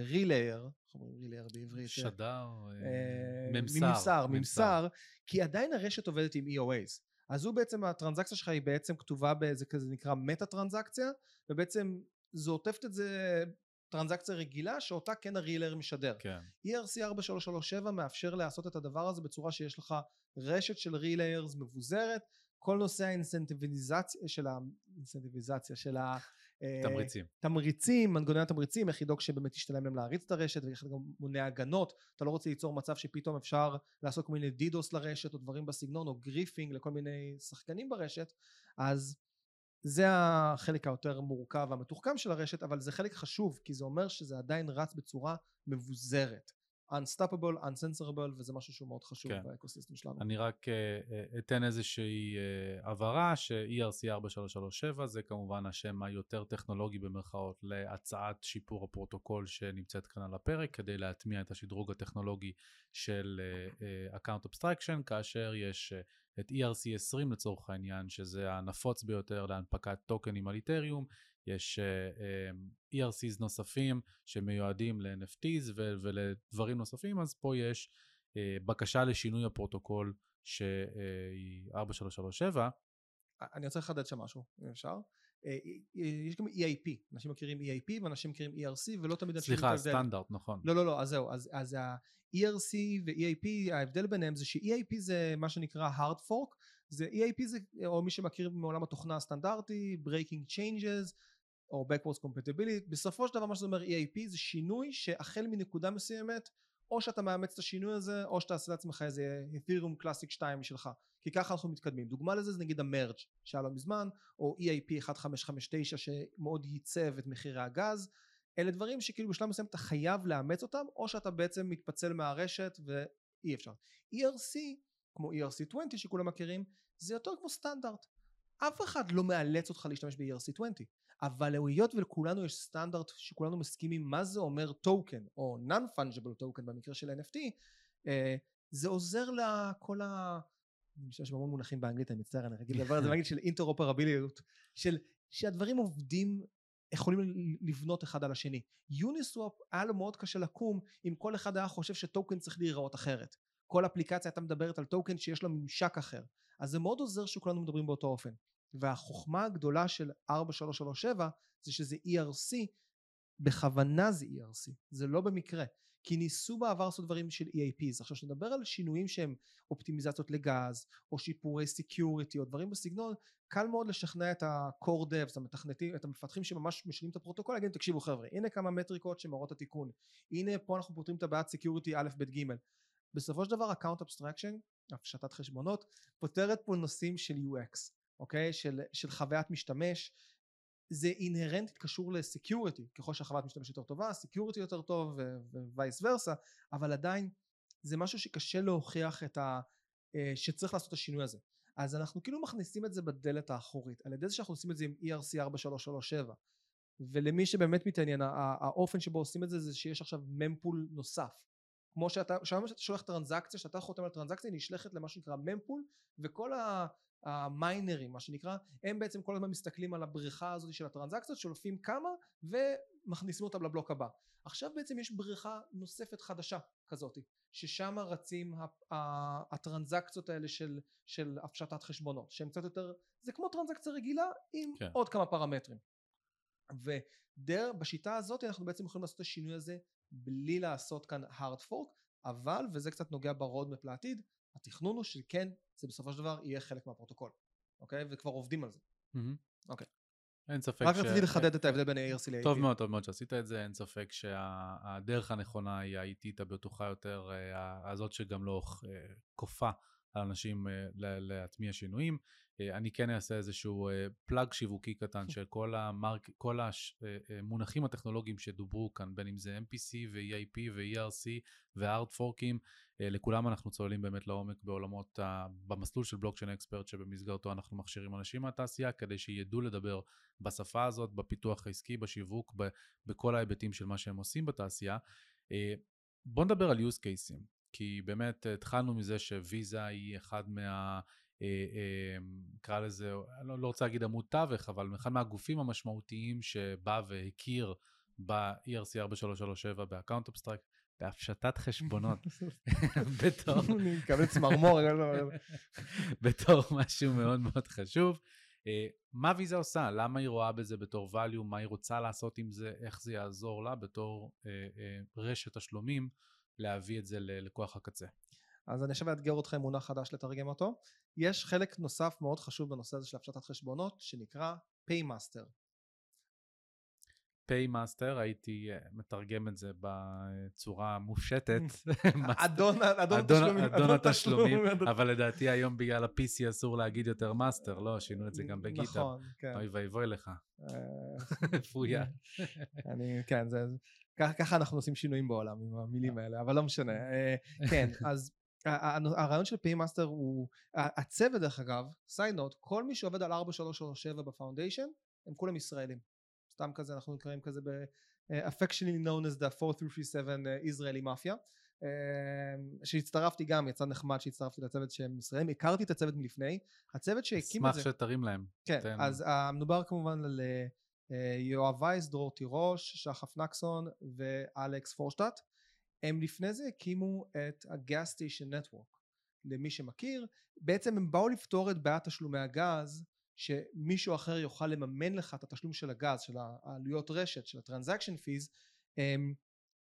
רילאייר, אה, איך אומרים רילאייר בעברית? שדר, אה, ממסר, ממסר, ממסר, כי עדיין הרשת עובדת עם EOAs. אז הוא בעצם, הטרנזקציה שלך היא בעצם כתובה באיזה כזה נקרא מטה טרנזקציה, ובעצם זה עוטפת את זה טרנזקציה רגילה שאותה כן הרילר משדר. כן. ERC 4337 מאפשר לעשות את הדבר הזה בצורה שיש לך רשת של ריליירס מבוזרת, כל נושא האינסנטיביזציה של האינסנטיביזציה של התמריצים, אה, תמריצים, מנגנוני התמריצים, איך לדאוג שבאמת ישתלם להם להריץ את הרשת ואיך גם מונע הגנות, אתה לא רוצה ליצור מצב שפתאום אפשר לעשות כל מיני DDoS לרשת או דברים בסגנון או griefing לכל מיני שחקנים ברשת, אז זה החלק היותר מורכב והמתוחכם של הרשת אבל זה חלק חשוב כי זה אומר שזה עדיין רץ בצורה מבוזרת unstoppable, uncensorable וזה משהו שהוא מאוד חשוב כן. ב ecosystem שלנו. אני רק uh, אתן איזושהי uh, הבהרה ש-ERC 4337 זה כמובן השם היותר טכנולוגי במרכאות להצעת שיפור הפרוטוקול שנמצאת כאן על הפרק כדי להטמיע את השדרוג הטכנולוגי של uh, account abstraction כאשר יש uh, את ERC 20 לצורך העניין שזה הנפוץ ביותר להנפקת טוקנים על איתריום יש uh, um, ERCs נוספים שמיועדים ל-NFTs ולדברים נוספים, אז פה יש uh, בקשה לשינוי הפרוטוקול שהיא 4337. אני רוצה לחדד שם משהו, אם אפשר. יש גם EIP, אנשים מכירים EIP ואנשים מכירים ERC ולא תמיד אנשים סליחה, סטנדרט, נכון. לא, לא, לא, אז זהו, אז, אז ה-ERC ו-EIP, ההבדל ביניהם זה ש-EIP זה מה שנקרא hard fork, זה EIP זה, או מי שמכיר מעולם התוכנה הסטנדרטי, breaking changes, או backwards compatibility בסופו של דבר מה שזה אומר EAP זה שינוי שהחל מנקודה מסוימת או שאתה מאמץ את השינוי הזה או שאתה עושה לעצמך איזה ethereum classic 2 משלך כי ככה אנחנו מתקדמים דוגמה לזה זה נגיד המרג' שהיה לא מזמן או EAP 1559 שמאוד ייצב את מחירי הגז אלה דברים שכאילו בשלב מסוים אתה חייב לאמץ אותם, או שאתה בעצם מתפצל מהרשת ואי אפשר. ERC, כמו ERC20 שכולם מכירים, זה יותר כמו סטנדרט. אף אחד לא מאלץ אותך להשתמש ב-ERC20, אבל היות ולכולנו יש סטנדרט שכולנו מסכימים מה זה אומר token, או non-fungible token במקרה של NFT, אה, זה עוזר לכל ה... אני משתמש בהמון מונחים באנגלית, אני מצטער, אני רגיל לדבר על זה באנגלית של אינטראופרביליות, של שהדברים עובדים יכולים לבנות אחד על השני. יוניסוואפ היה לו מאוד קשה לקום אם כל אחד היה חושב שטוקן צריך להיראות אחרת. כל אפליקציה הייתה מדברת על טוקן שיש לו ממשק אחר. אז זה מאוד עוזר שכולנו מדברים באותו אופן. והחוכמה הגדולה של 4337 זה שזה ERC, בכוונה זה ERC, זה לא במקרה. כי ניסו בעבר לעשות דברים של EAPs. עכשיו כשנדבר על שינויים שהם אופטימיזציות לגז, או שיפורי security, או דברים בסגנון, קל מאוד לשכנע את ה-core devs, את המתכנתים, את המפתחים שממש משנים את הפרוטוקול, להגיד תקשיבו חבר'ה, הנה כמה מטריקות שמראות התיקון, הנה פה אנחנו פותרים את הבעיית security א' ב' ג'. בסופו של דבר account abstraction, הפשטת חשבונות, פותרת פה נושאים של UX, אוקיי? של, של חוויית משתמש, זה אינהרנטית קשור ל security ככל שהחוויית משתמש יותר טובה security יותר טוב vice versa אבל עדיין זה משהו שקשה להוכיח את ה... אה, שצריך לעשות את השינוי הזה. אז אנחנו כאילו מכניסים את זה בדלת האחורית. על ידי זה שאנחנו עושים את זה עם ERC 4337 ולמי שבאמת מתעניין האופן שבו עושים את זה זה שיש עכשיו ממפול נוסף כמו שאתה, שאתה שולח טרנזקציה, שאתה חותם על טרנזקציה, היא נשלחת למה שנקרא ממפול, וכל המיינרים מה שנקרא הם בעצם כל הזמן מסתכלים על הבריכה הזאת של הטרנזקציות שולפים כמה ומכניסים אותם לבלוק הבא עכשיו בעצם יש בריכה נוספת חדשה כזאת ששם רצים הטרנזקציות האלה של, של הפשטת חשבונות שהם קצת יותר זה כמו טרנזקציה רגילה עם כן. עוד כמה פרמטרים ובשיטה הזאת אנחנו בעצם יכולים לעשות את השינוי הזה בלי לעשות כאן hard fork אבל וזה קצת נוגע ב roadmap לעתיד התכנון הוא שכן זה בסופו של דבר יהיה חלק מהפרוטוקול אוקיי? וכבר עובדים על זה. אוקיי. אין ספק רק ש... רציתי לחדד את ההבדל בין ה-ARC ל-AP. טוב מאוד, טוב מאוד שעשית את זה, אין ספק שהדרך הנכונה היא האיטית הבטוחה יותר, אה, הזאת שגם לא אה, כופה על אנשים אה, להטמיע שינויים. אה, אני כן אעשה איזשהו פלאג אה, שיווקי קטן של כל, המרק, כל המונחים הטכנולוגיים שדוברו כאן, בין אם זה MPC ו-EIP ו-ERC ו-Hard Forking, לכולם אנחנו צוללים באמת לעומק בעולמות, במסלול של בלוקצ'יין אקספרט שבמסגרתו אנחנו מכשירים אנשים מהתעשייה כדי שידעו לדבר בשפה הזאת, בפיתוח העסקי, בשיווק, בכל ההיבטים של מה שהם עושים בתעשייה. בואו נדבר על use cases. כי באמת התחלנו מזה שוויזה היא אחד מה... אה, אה, נקרא לזה, אני לא, לא רוצה להגיד עמוד תווך, אבל אחד מהגופים המשמעותיים שבא והכיר ב-ERC 4337 ב account abstract, בהפשטת חשבונות. בתור... אני מקבל צמרמור. בתור משהו מאוד מאוד חשוב. אה, מה ויזה עושה? למה היא רואה בזה בתור value? מה היא רוצה לעשות עם זה? איך זה יעזור לה בתור רשת תשלומים להביא את זה ללקוח הקצה? אז אני עכשיו אאתגר אותך עם מונח חדש לתרגם אותו. יש חלק נוסף מאוד חשוב בנושא הזה של הפשטת חשבונות שנקרא Paymaster. Paymaster, הייתי אה, מתרגם את זה בצורה מופשטת. אדון, אדון, אדון, אדון התשלומים, אבל לדעתי היום בגלל ה PC אסור להגיד יותר master, לא, שינו את זה גם ב GitHub. נכון, כן. אוי ואבוי לך. אה, פויה. אני, כן, זה, ככה אנחנו עושים שינויים בעולם עם המילים האלה, אבל לא משנה. אה, כן, אז הרעיון של Paymaster הוא, הצוות דרך אגב, side note, כל מי שעובד על 4337 ב foundation, הם כולם ישראלים. סתם כזה, אנחנו נקראים כזה ב... affectionately known as the 4337 Israeli Mafia. שהצטרפתי גם, יצא נחמד שהצטרפתי לצוות שהם ישראלים, הכרתי את הצוות מלפני, הצוות שהקים את זה... אשמח שתרים להם. כן, תן. אז מדובר כמובן על יואב וייס, דרור תירוש, שחף נחסון ואלכס פורשטט. הם לפני זה הקימו את הגז סטיישן נטוורק למי שמכיר בעצם הם באו לפתור את בעיית תשלומי הגז שמישהו אחר יוכל לממן לך את התשלום של הגז של העלויות רשת של הטרנזקשן פיז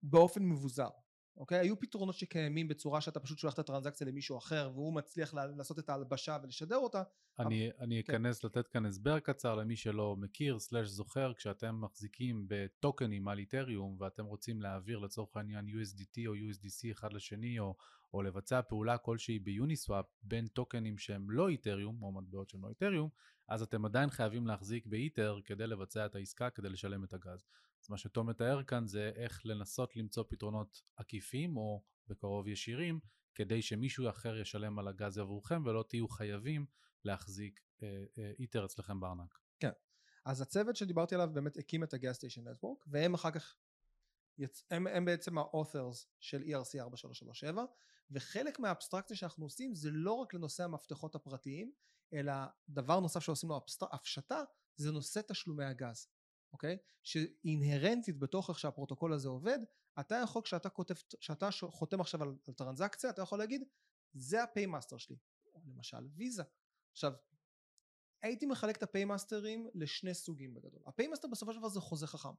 באופן מבוזר אוקיי? היו פתרונות שקיימים בצורה שאתה פשוט שולח את הטרנזקציה למישהו אחר והוא מצליח לעשות את ההלבשה ולשדר אותה. אני, אבל... אני כן. אכנס כן. לתת כאן הסבר קצר למי שלא מכיר סלאש זוכר כשאתם מחזיקים בטוקנים על איתריום ואתם רוצים להעביר לצורך העניין USDT או USDC אחד לשני או, או לבצע פעולה כלשהי ביוניסוואפ בין טוקנים שהם לא איתריום או מטבעות שהם לא איתריום אז אתם עדיין חייבים להחזיק באיתר כדי לבצע את העסקה, כדי לשלם את הגז. אז מה שתום מתאר כאן זה איך לנסות למצוא פתרונות עקיפים או בקרוב ישירים, כדי שמישהו אחר ישלם על הגז עבורכם ולא תהיו חייבים להחזיק אה, אה, איתר אצלכם בארנק. כן. אז הצוות שדיברתי עליו באמת הקים את הגז סטיישן נטוורק, והם אחר כך, יצ... הם, הם בעצם ה-authors של ERC 4337, וחלק מהאבסטרקציה שאנחנו עושים זה לא רק לנושא המפתחות הפרטיים, אלא דבר נוסף שעושים לו הפשטה, זה נושא תשלומי הגז. אוקיי? שאינהרנטית בתוך איך שהפרוטוקול הזה עובד, אתה יכול כשאתה כותב, כשאתה חותם עכשיו על, על טרנזקציה, אתה יכול להגיד, זה ה Paymaster שלי, למשל ויזה. עכשיו, הייתי מחלק את הפיימאסטרים לשני סוגים בגדול. ה Paymaster בסופו של דבר זה חוזה חכם.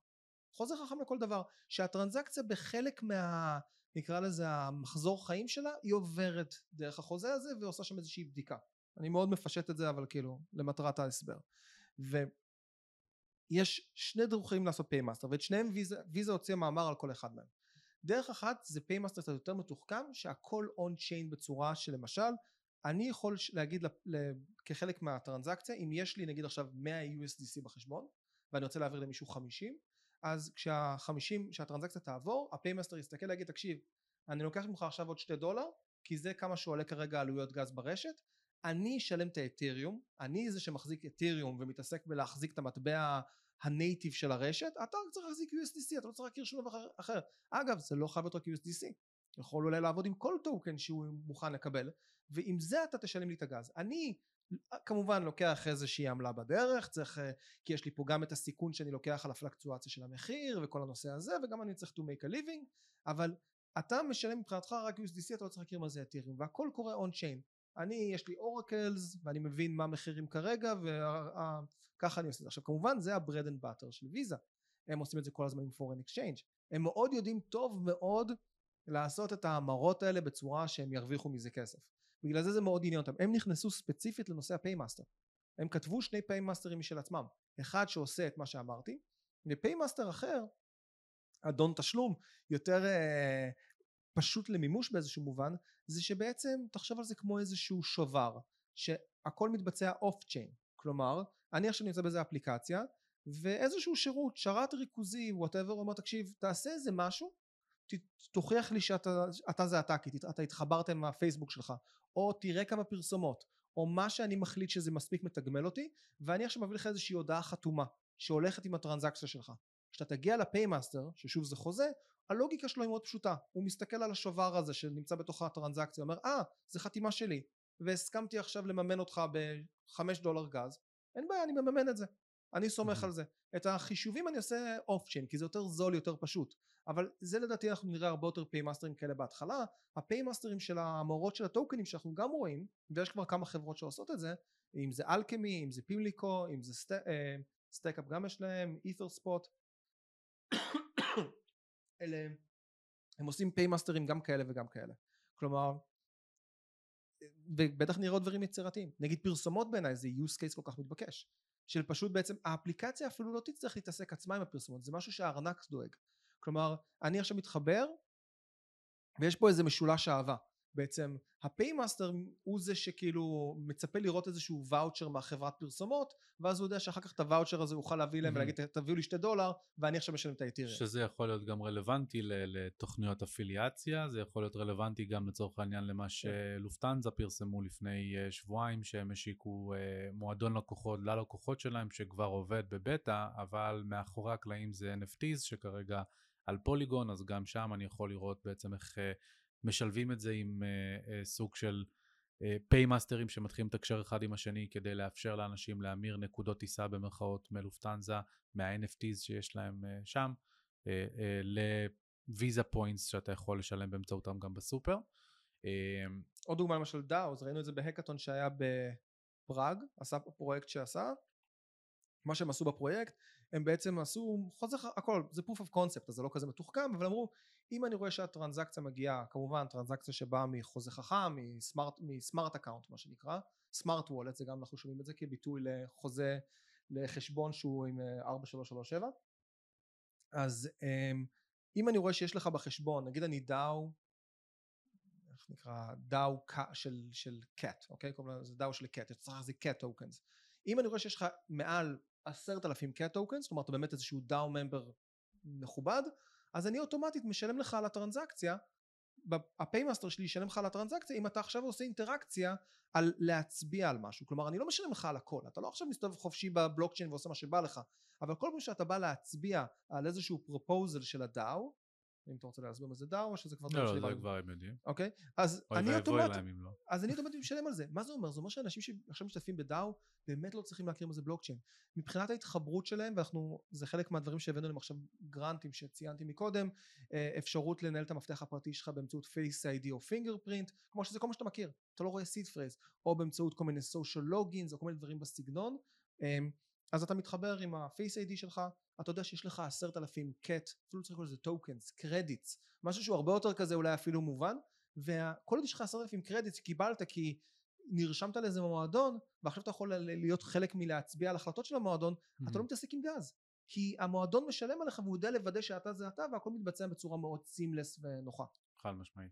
חוזה חכם לכל דבר, שהטרנזקציה בחלק מה... נקרא לזה המחזור חיים שלה, היא עוברת דרך החוזה הזה ועושה שם איזושהי בדיקה. אני מאוד מפשט את זה אבל כאילו למטרת ההסבר. ו... יש שני דרכים לעשות Paymaster ואת שניהם ויזה, ויזה הוציאה מאמר על כל אחד מהם דרך אחת זה Paymaster קצת יותר מתוחכם שהכל on chain בצורה שלמשל אני יכול להגיד כחלק מהטרנזקציה אם יש לי נגיד עכשיו 100 USDC בחשבון ואני רוצה להעביר למישהו 50 אז כשהחמישים כשהטרנזקציה תעבור ה Paymaster יסתכל להגיד תקשיב אני לוקח ממך עכשיו עוד שתי דולר כי זה כמה שעולה כרגע עלויות גז ברשת אני אשלם את האתריום, אני זה שמחזיק אתריום ומתעסק בלהחזיק את המטבע ה native של הרשת, אתה רק צריך להחזיק USDC, אתה לא צריך להכיר שום דבר אחר. אגב, זה לא חייב להיות רק USDC, יכול אולי לעבוד עם כל טוקן שהוא מוכן לקבל, ועם זה אתה תשלם לי את הגז. אני כמובן לוקח איזושהי עמלה בדרך, צריך, כי יש לי פה גם את הסיכון שאני לוקח על הפלוקטואציה של המחיר וכל הנושא הזה, וגם אני צריך to make a living, אבל אתה משלם מבחינתך רק USDC, אתה לא צריך להכיר מה זה אתריום, והכל קורה on chain. אני יש לי oracles ואני מבין מה המחירים כרגע וככה אני עושה את זה. עכשיו כמובן זה ה bread and butter של ויזה הם עושים את זה כל הזמן עם foreign exchange הם מאוד יודעים טוב מאוד לעשות את ההמרות האלה בצורה שהם ירוויחו מזה כסף. בגלל זה זה מאוד עניין אותם. הם נכנסו ספציפית לנושא ה Paymaster. הם כתבו שני פיימאסטרים משל עצמם. אחד שעושה את מה שאמרתי ו Paymaster אחר אדון תשלום יותר אה, פשוט למימוש באיזשהו מובן זה שבעצם תחשוב על זה כמו איזשהו שובר שהכל מתבצע off chain כלומר אני עכשיו נמצא באיזה אפליקציה ואיזשהו שירות שרת ריכוזי whatever אומר תקשיב תעשה איזה משהו תוכיח לי שאתה זה אתה כי אתה התחברת עם הפייסבוק שלך או תראה כמה פרסומות או מה שאני מחליט שזה מספיק מתגמל אותי ואני עכשיו מביא לך איזושהי הודעה חתומה שהולכת עם הטרנזקציה שלך כשאתה תגיע ל Paymaster ששוב זה חוזה הלוגיקה שלו היא מאוד פשוטה. הוא מסתכל על השובר הזה שנמצא בתוך הטרנזקציה אומר אה ah, זה חתימה שלי והסכמתי עכשיו לממן אותך בחמש דולר גז אין בעיה אני מממן את זה אני סומך על זה. את החישובים אני עושה off chain כי זה יותר זול יותר פשוט אבל זה לדעתי אנחנו נראה הרבה יותר פיימאסטרים כאלה בהתחלה. הפיימאסטרים של ההמרות של הטוקנים שאנחנו גם רואים ויש כבר כמה חברות שעושות את זה אם זה Alchemy אם זה Pimlico אם זה Stackup גם יש להם Etherspot אלה הם עושים פיימאסטרים גם כאלה וגם כאלה. כלומר ובטח נראה עוד דברים יצירתיים. נגיד פרסומות בעיניי זה use case כל כך מתבקש של פשוט בעצם האפליקציה אפילו לא תצטרך להתעסק עצמה עם הפרסומות זה משהו שהארנק דואג. כלומר אני עכשיו מתחבר ויש פה איזה משולש אהבה בעצם ה Paymaster הוא זה שכאילו מצפה לראות איזשהו ואוצ'ר מהחברת פרסומות ואז הוא יודע שאחר כך את הוואוצ'ר הזה הוא יוכל להביא להם ולהגיד תביאו לי שתי דולר ואני עכשיו משלם את האתיריום. שזה יכול להיות גם רלוונטי לתוכניות אפיליאציה זה יכול להיות רלוונטי גם לצורך העניין למה כן. שלופטהנזה פרסמו לפני אה, שבועיים שהם השיקו אה, מועדון לקוחות ללקוחות שלהם שכבר עובד בבטא אבל מאחורי הקלעים זה NFTs שכרגע על פוליגון אז גם שם אני יכול לראות בעצם איך אה, משלבים את זה עם uh, uh, סוג של פיימאסטרים uh, שמתחילים לתקשר אחד עם השני כדי לאפשר לאנשים להמיר נקודות טיסה במרכאות מלופטהנזה מה-NFTs שיש להם שם לוויזה points שאתה יכול לשלם באמצעותם גם בסופר. Uh, עוד דוגמה למשל DAOs ראינו את זה בהאקתון שהיה בפראג עשה פרויקט שעשה מה שהם עשו בפרויקט הם בעצם עשו חוזר הכל זה proof of concept אז זה לא כזה מתוחכם אבל אמרו אם אני רואה שהטרנזקציה מגיעה כמובן טרנזקציה שבאה מחוזה חכם מ smart, מ smart account מה שנקרא smart wallet זה גם אנחנו שומעים את זה כביטוי לחוזה לחשבון שהוא עם 4337 אה, אז אמ, אם אני רואה שיש לך בחשבון נגיד אני DAO איך נקרא DAO של, של קאט אוקיי? לזה DAO של קאט צריך להחזיק קאט tokens אם אני רואה שיש לך מעל עשרת אלפים קט tokens, אומרת אתה באמת איזשהו DAO member מכובד, אז אני אוטומטית משלם לך על הטרנזקציה ה paymaster שלי ישלם לך על הטרנזקציה אם אתה עכשיו עושה אינטראקציה על להצביע על משהו. כלומר אני לא משלם לך על הכל אתה לא עכשיו מסתובב חופשי בבלוקצ'יין ועושה מה שבא לך אבל כל פעם שאתה בא להצביע על איזשהו proposal של ה DAO אם אתה רוצה להסביר מה זה DAO או שזה כבר לא, לא, זה כבר הם יודעים. אוקיי, אז אני אוטומטית, לא. אז אני אוטומטית משלם על זה. מה זה אומר? זה אומר שאנשים שעכשיו משתתפים ב DAO באמת לא צריכים להכיר מה זה בלוקצ'יין. מבחינת ההתחברות שלהם, ואנחנו, זה חלק מהדברים שהבאנו להם עכשיו grantים שציינתי מקודם, אה, אפשרות לנהל את המפתח הפרטי שלך באמצעות Face ID או fingerprint, כמו שזה כל מה שאתה מכיר. אתה לא רואה seed phrase, או באמצעות כל מיני social logins או כל מיני דברים בסגנון. אמ, אז אתה מתחבר עם ה Face ID שלך, אתה יודע שיש לך עשרת אלפים קט, אפילו צריך לקרוא לזה tokens, credits, משהו שהוא הרבה יותר כזה אולי אפילו מובן, וכל עוד יש לך עשרת אלפים credits קיבלת כי נרשמת לאיזה מועדון ועכשיו אתה יכול להיות חלק מלהצביע על החלטות של המועדון, mm-hmm. אתה לא מתעסק עם גז, כי המועדון משלם עליך והוא יודע לוודא שאתה זה אתה והכל מתבצע בצורה מאוד seamless ונוחה. חד משמעית.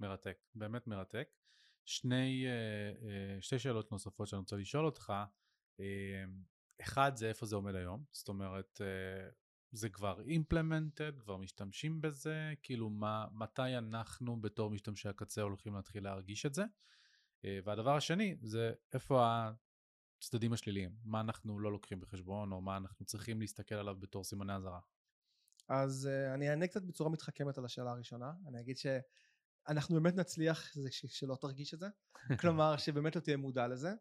מרתק, באמת מרתק. שני, אה, אה, שתי שאלות נוספות שאני רוצה לשאול אותך. אה, אחד זה איפה זה עומד היום, זאת אומרת אה, זה כבר implemented, כבר משתמשים בזה, כאילו מה, מתי אנחנו בתור משתמשי הקצה הולכים להתחיל להרגיש את זה. אה, והדבר השני זה איפה הצדדים השליליים, מה אנחנו לא לוקחים בחשבון או מה אנחנו צריכים להסתכל עליו בתור סימני אזהרה. אז uh, אני אענה קצת בצורה מתחכמת על השאלה הראשונה, אני אגיד שאנחנו באמת נצליח שלא תרגיש את זה, כלומר שבאמת לא תהיה מודע לזה.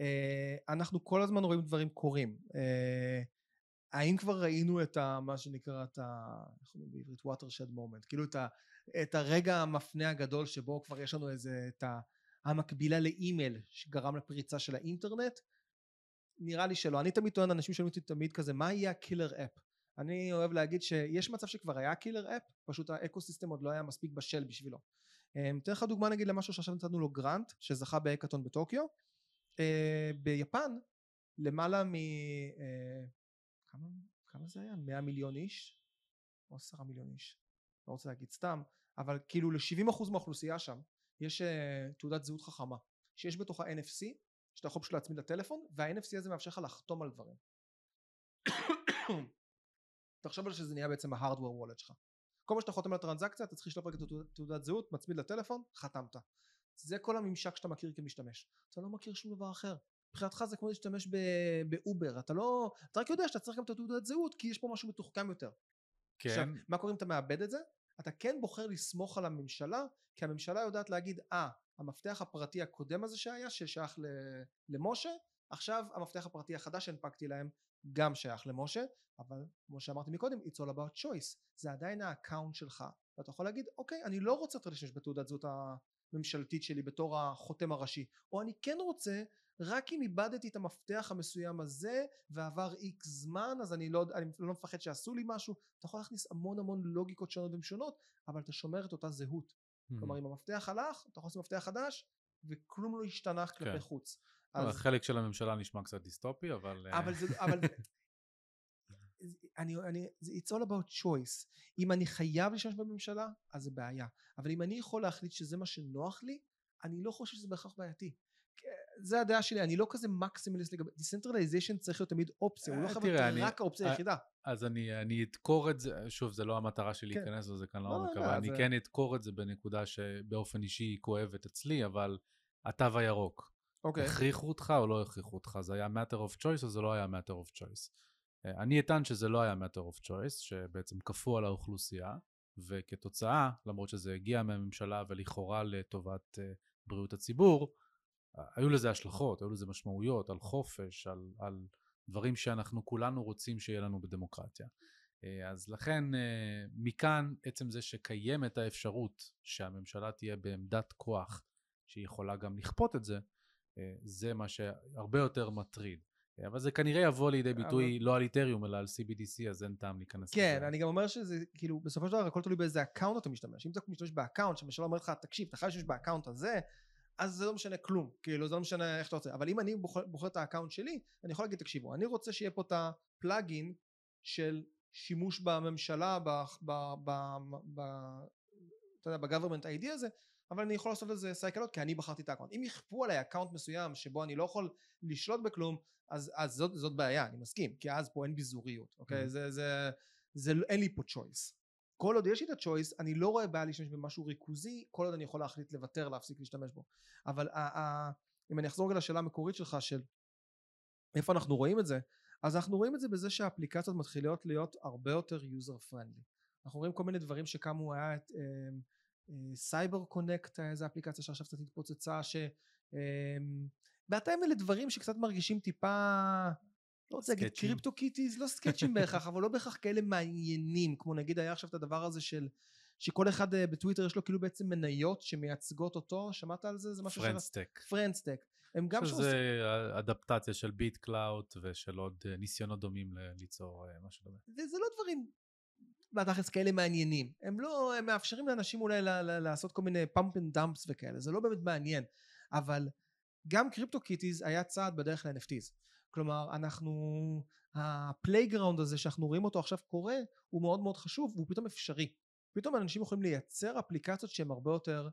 אה, אנחנו כל הזמן רואים דברים קורים. אה, האם כבר ראינו את ה, מה שנקרא את ה... איך אומרים בעברית? watershed moment, כאילו את, ה, את הרגע המפנה הגדול שבו כבר יש לנו איזה, את ה, המקבילה לאימייל שגרם לפריצה של האינטרנט? נראה לי שלא. אני תמיד טוען, אנשים שואלים אותי תמיד כזה, מה יהיה ה killer app? אני אוהב להגיד שיש מצב שכבר היה killer app, פשוט ה ecosystem עוד לא היה מספיק בשל בשבילו. אה, אתן לך דוגמה נגיד למשהו שעכשיו נתנו לו גרנט, שזכה בהקאטון בטוקיו. אה, ביפן למעלה מ... אה, כמה, כמה זה היה? 100 מיליון איש? או 10 מיליון איש? לא רוצה להגיד סתם, אבל כאילו ל-70% מהאוכלוסייה שם יש אה, תעודת זהות חכמה שיש בתוכה NFC שאתה יכול פשוט להצמיד לטלפון וה-NFC הזה מאפשר לך לחתום על דברים. תחשוב על שזה נהיה בעצם ההארדוור וולט שלך. כל מה שאתה חותם על טרנזקציה אתה צריך לשלוף רק את תעודת זהות, מצמיד לטלפון, חתמת. זה כל הממשק שאתה מכיר כמשתמש. אתה לא מכיר שום דבר אחר. מבחינתך זה כמו להשתמש באובר. אתה לא אתה רק יודע שאתה צריך גם את התעודת זהות כי יש פה משהו מתוחכם יותר. כן. עכשיו מה קורה אם אתה מאבד את זה? אתה כן בוחר לסמוך על הממשלה כי הממשלה יודעת להגיד אה המפתח הפרטי הקודם הזה שהיה ששייך למשה עכשיו המפתח הפרטי החדש שהנפקתי להם גם שייך למשה. אבל כמו שאמרתי מקודם it's all about choice. זה עדיין ה account שלך. ואתה יכול להגיד אוקיי אני לא רוצה יותר להשתמש בתעודת זהות הממשלתית שלי בתור החותם הראשי או אני כן רוצה רק אם איבדתי את המפתח המסוים הזה ועבר X זמן אז אני לא, אני לא מפחד שעשו לי משהו אתה יכול להכניס המון המון לוגיקות שונות ומשונות אבל אתה שומר את אותה זהות mm-hmm. כלומר אם המפתח הלך אתה יכול לעשות מפתח חדש וכלום לא השתנה כלפי כן. חוץ. אז... החלק של הממשלה נשמע קצת דיסטופי אבל... אבל זה, אבל אני, אני, it's all about choice. אם אני חייב להשתמש בממשלה, אז זה בעיה. אבל אם אני יכול להחליט שזה מה שנוח לי, אני לא חושב שזה בהכרח בעייתי. זה הדעה שלי, אני לא כזה מקסימליסט לגבי, decentralization צריך להיות תמיד אופציה, הוא לא אה, חייב להיות רק האופציה אה, היחידה. אז אני, אני אדקור את זה, שוב, זה לא המטרה שלי כן. להיכנס לזה כאן לעומק, לא, אבל אני כן אדקור את זה בנקודה שבאופן אישי היא כואבת אצלי, אבל התו הירוק. אוקיי. הכריחו אותך או לא הכריחו אותך? זה היה matter of choice או זה לא היה matter of choice? אה, אני אטען שזה לא היה matter of choice, שבעצם כפו על האוכלוסייה, וכתוצאה, למרות שזה הגיע מהממשלה ולכאורה לטובת uh, בריאות הציבור, uh, היו לזה השלכות, היו לזה משמעויות על חופש, על, על דברים שאנחנו כולנו רוצים שיהיה לנו בדמוקרטיה. אז לכן מכאן עצם זה שקיימת האפשרות שהממשלה תהיה בעמדת כוח שהיא יכולה גם לכפות את זה, זה מה שהרבה יותר מטריד. אבל זה כנראה יבוא לידי ביטוי אבל... לא על את'ריום אלא על CBDC אז אין טעם להיכנס כן, לזה. כן, אני גם אומר שזה כאילו בסופו של דבר הכל תלוי באיזה account אתה משתמש. אם אתה משתמש באקאונט שהממשלה אומרת לך תקשיב אתה חייב להשתמש ב account הזה אז זה לא משנה כלום, כאילו זה לא משנה איך אתה רוצה, אבל אם אני בוחר, בוחר את ה account שלי, אני יכול להגיד תקשיבו, אני רוצה שיהיה פה את ה plugin של שימוש בממשלה, ב, ב, ב, ב, אתה יודע, ב government ID הזה, אבל אני יכול לעשות לזה סייקל אאוט כי אני בחרתי את ה account. אם יכפו עליי account מסוים שבו אני לא יכול לשלוט בכלום, אז, אז זאת, זאת בעיה, אני מסכים, כי אז פה אין ביזוריות, אוקיי? Mm-hmm. זה, זה, זה, אין לי פה choice. כל עוד יש לי את הצ'וייס, אני לא רואה בעיה להשתמש במשהו ריכוזי, כל עוד אני יכול להחליט לוותר, להפסיק להשתמש בו. אבל ה- ה- אם אני אחזור רגע לשאלה המקורית שלך של איפה אנחנו רואים את זה, אז אנחנו רואים את זה בזה שהאפליקציות מתחילות להיות הרבה יותר user friendly. אנחנו רואים כל מיני דברים שקמו, היה את CyberConnect, איזה אפליקציה שעכשיו קצת התפוצצה, ש... בהתאם אלה דברים שקצת מרגישים טיפה לא רוצה להגיד CryptoKitties, לא sketchים בהכרח, אבל לא בהכרח כאלה מעניינים, כמו נגיד היה עכשיו את הדבר הזה של שכל אחד אה, בטוויטר יש לו כאילו בעצם מניות שמייצגות אותו, שמעת על זה? זה משהו friend.tech. friend.tech. הם גם שעושים... שזה אדפטציה של BitClout ושל עוד אה, ניסיונות דומים ליצור אה, משהו דומה. וזה לא דברים בתכלס כאלה מעניינים. הם לא, הם מאפשרים לאנשים אולי לעשות כל מיני pump and dumps וכאלה, זה לא באמת מעניין. אבל גם CryptoKitties היה צעד בדרך ל-NFTs. כלומר אנחנו ה playground הזה שאנחנו רואים אותו עכשיו קורה הוא מאוד מאוד חשוב והוא פתאום אפשרי. פתאום אנשים יכולים לייצר אפליקציות שהן הרבה יותר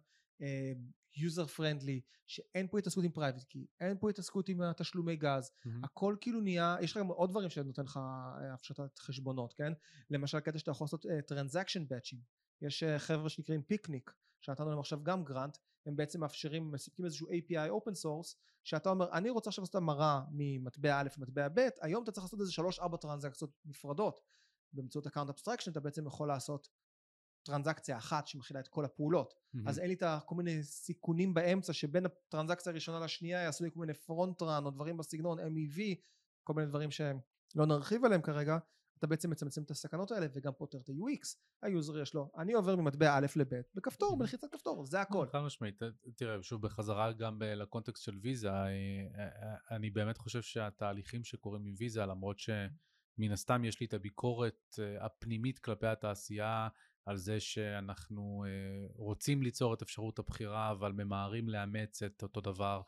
user uh, friendly שאין פה התעסקות עם private key אין פה התעסקות עם התשלומי גז. mm-hmm. הכל כאילו נהיה יש לך גם עוד דברים שנותן לך אה, הפשטת חשבונות כן? למשל קטע שאתה יכול לעשות transaction uh, batchים יש uh, חבר'ה שנקראים פיקניק שנתנו להם עכשיו גם grant הם בעצם מאפשרים מספקים איזשהו API open source שאתה אומר אני רוצה עכשיו לעשות המרה ממטבע א' למטבע ב' היום אתה צריך לעשות איזה שלוש ארבע טרנזקציות נפרדות. באמצעות account abstraction אתה בעצם יכול לעשות טרנזקציה אחת שמכילה את כל הפעולות. mm-hmm. אז אין לי את כל מיני סיכונים באמצע שבין הטרנזקציה הראשונה לשנייה יעשו לי כל מיני front run או דברים בסגנון MEV כל מיני דברים שהם לא נרחיב עליהם כרגע אתה בעצם מצמצם את הסכנות האלה וגם פותר את ה-UX ה user יש לו אני עובר ממטבע א' לב' בכפתור בלחיצת כפתור זה הכל. חד משמעית. תראה שוב בחזרה גם לקונטקסט של ויזה אה, אה, אני באמת חושב שהתהליכים שקורים עם ויזה למרות שמן הסתם יש לי את הביקורת אה, הפנימית כלפי התעשייה על זה שאנחנו רוצים ליצור את אפשרות הבחירה אבל ממהרים לאמץ את אותו דבר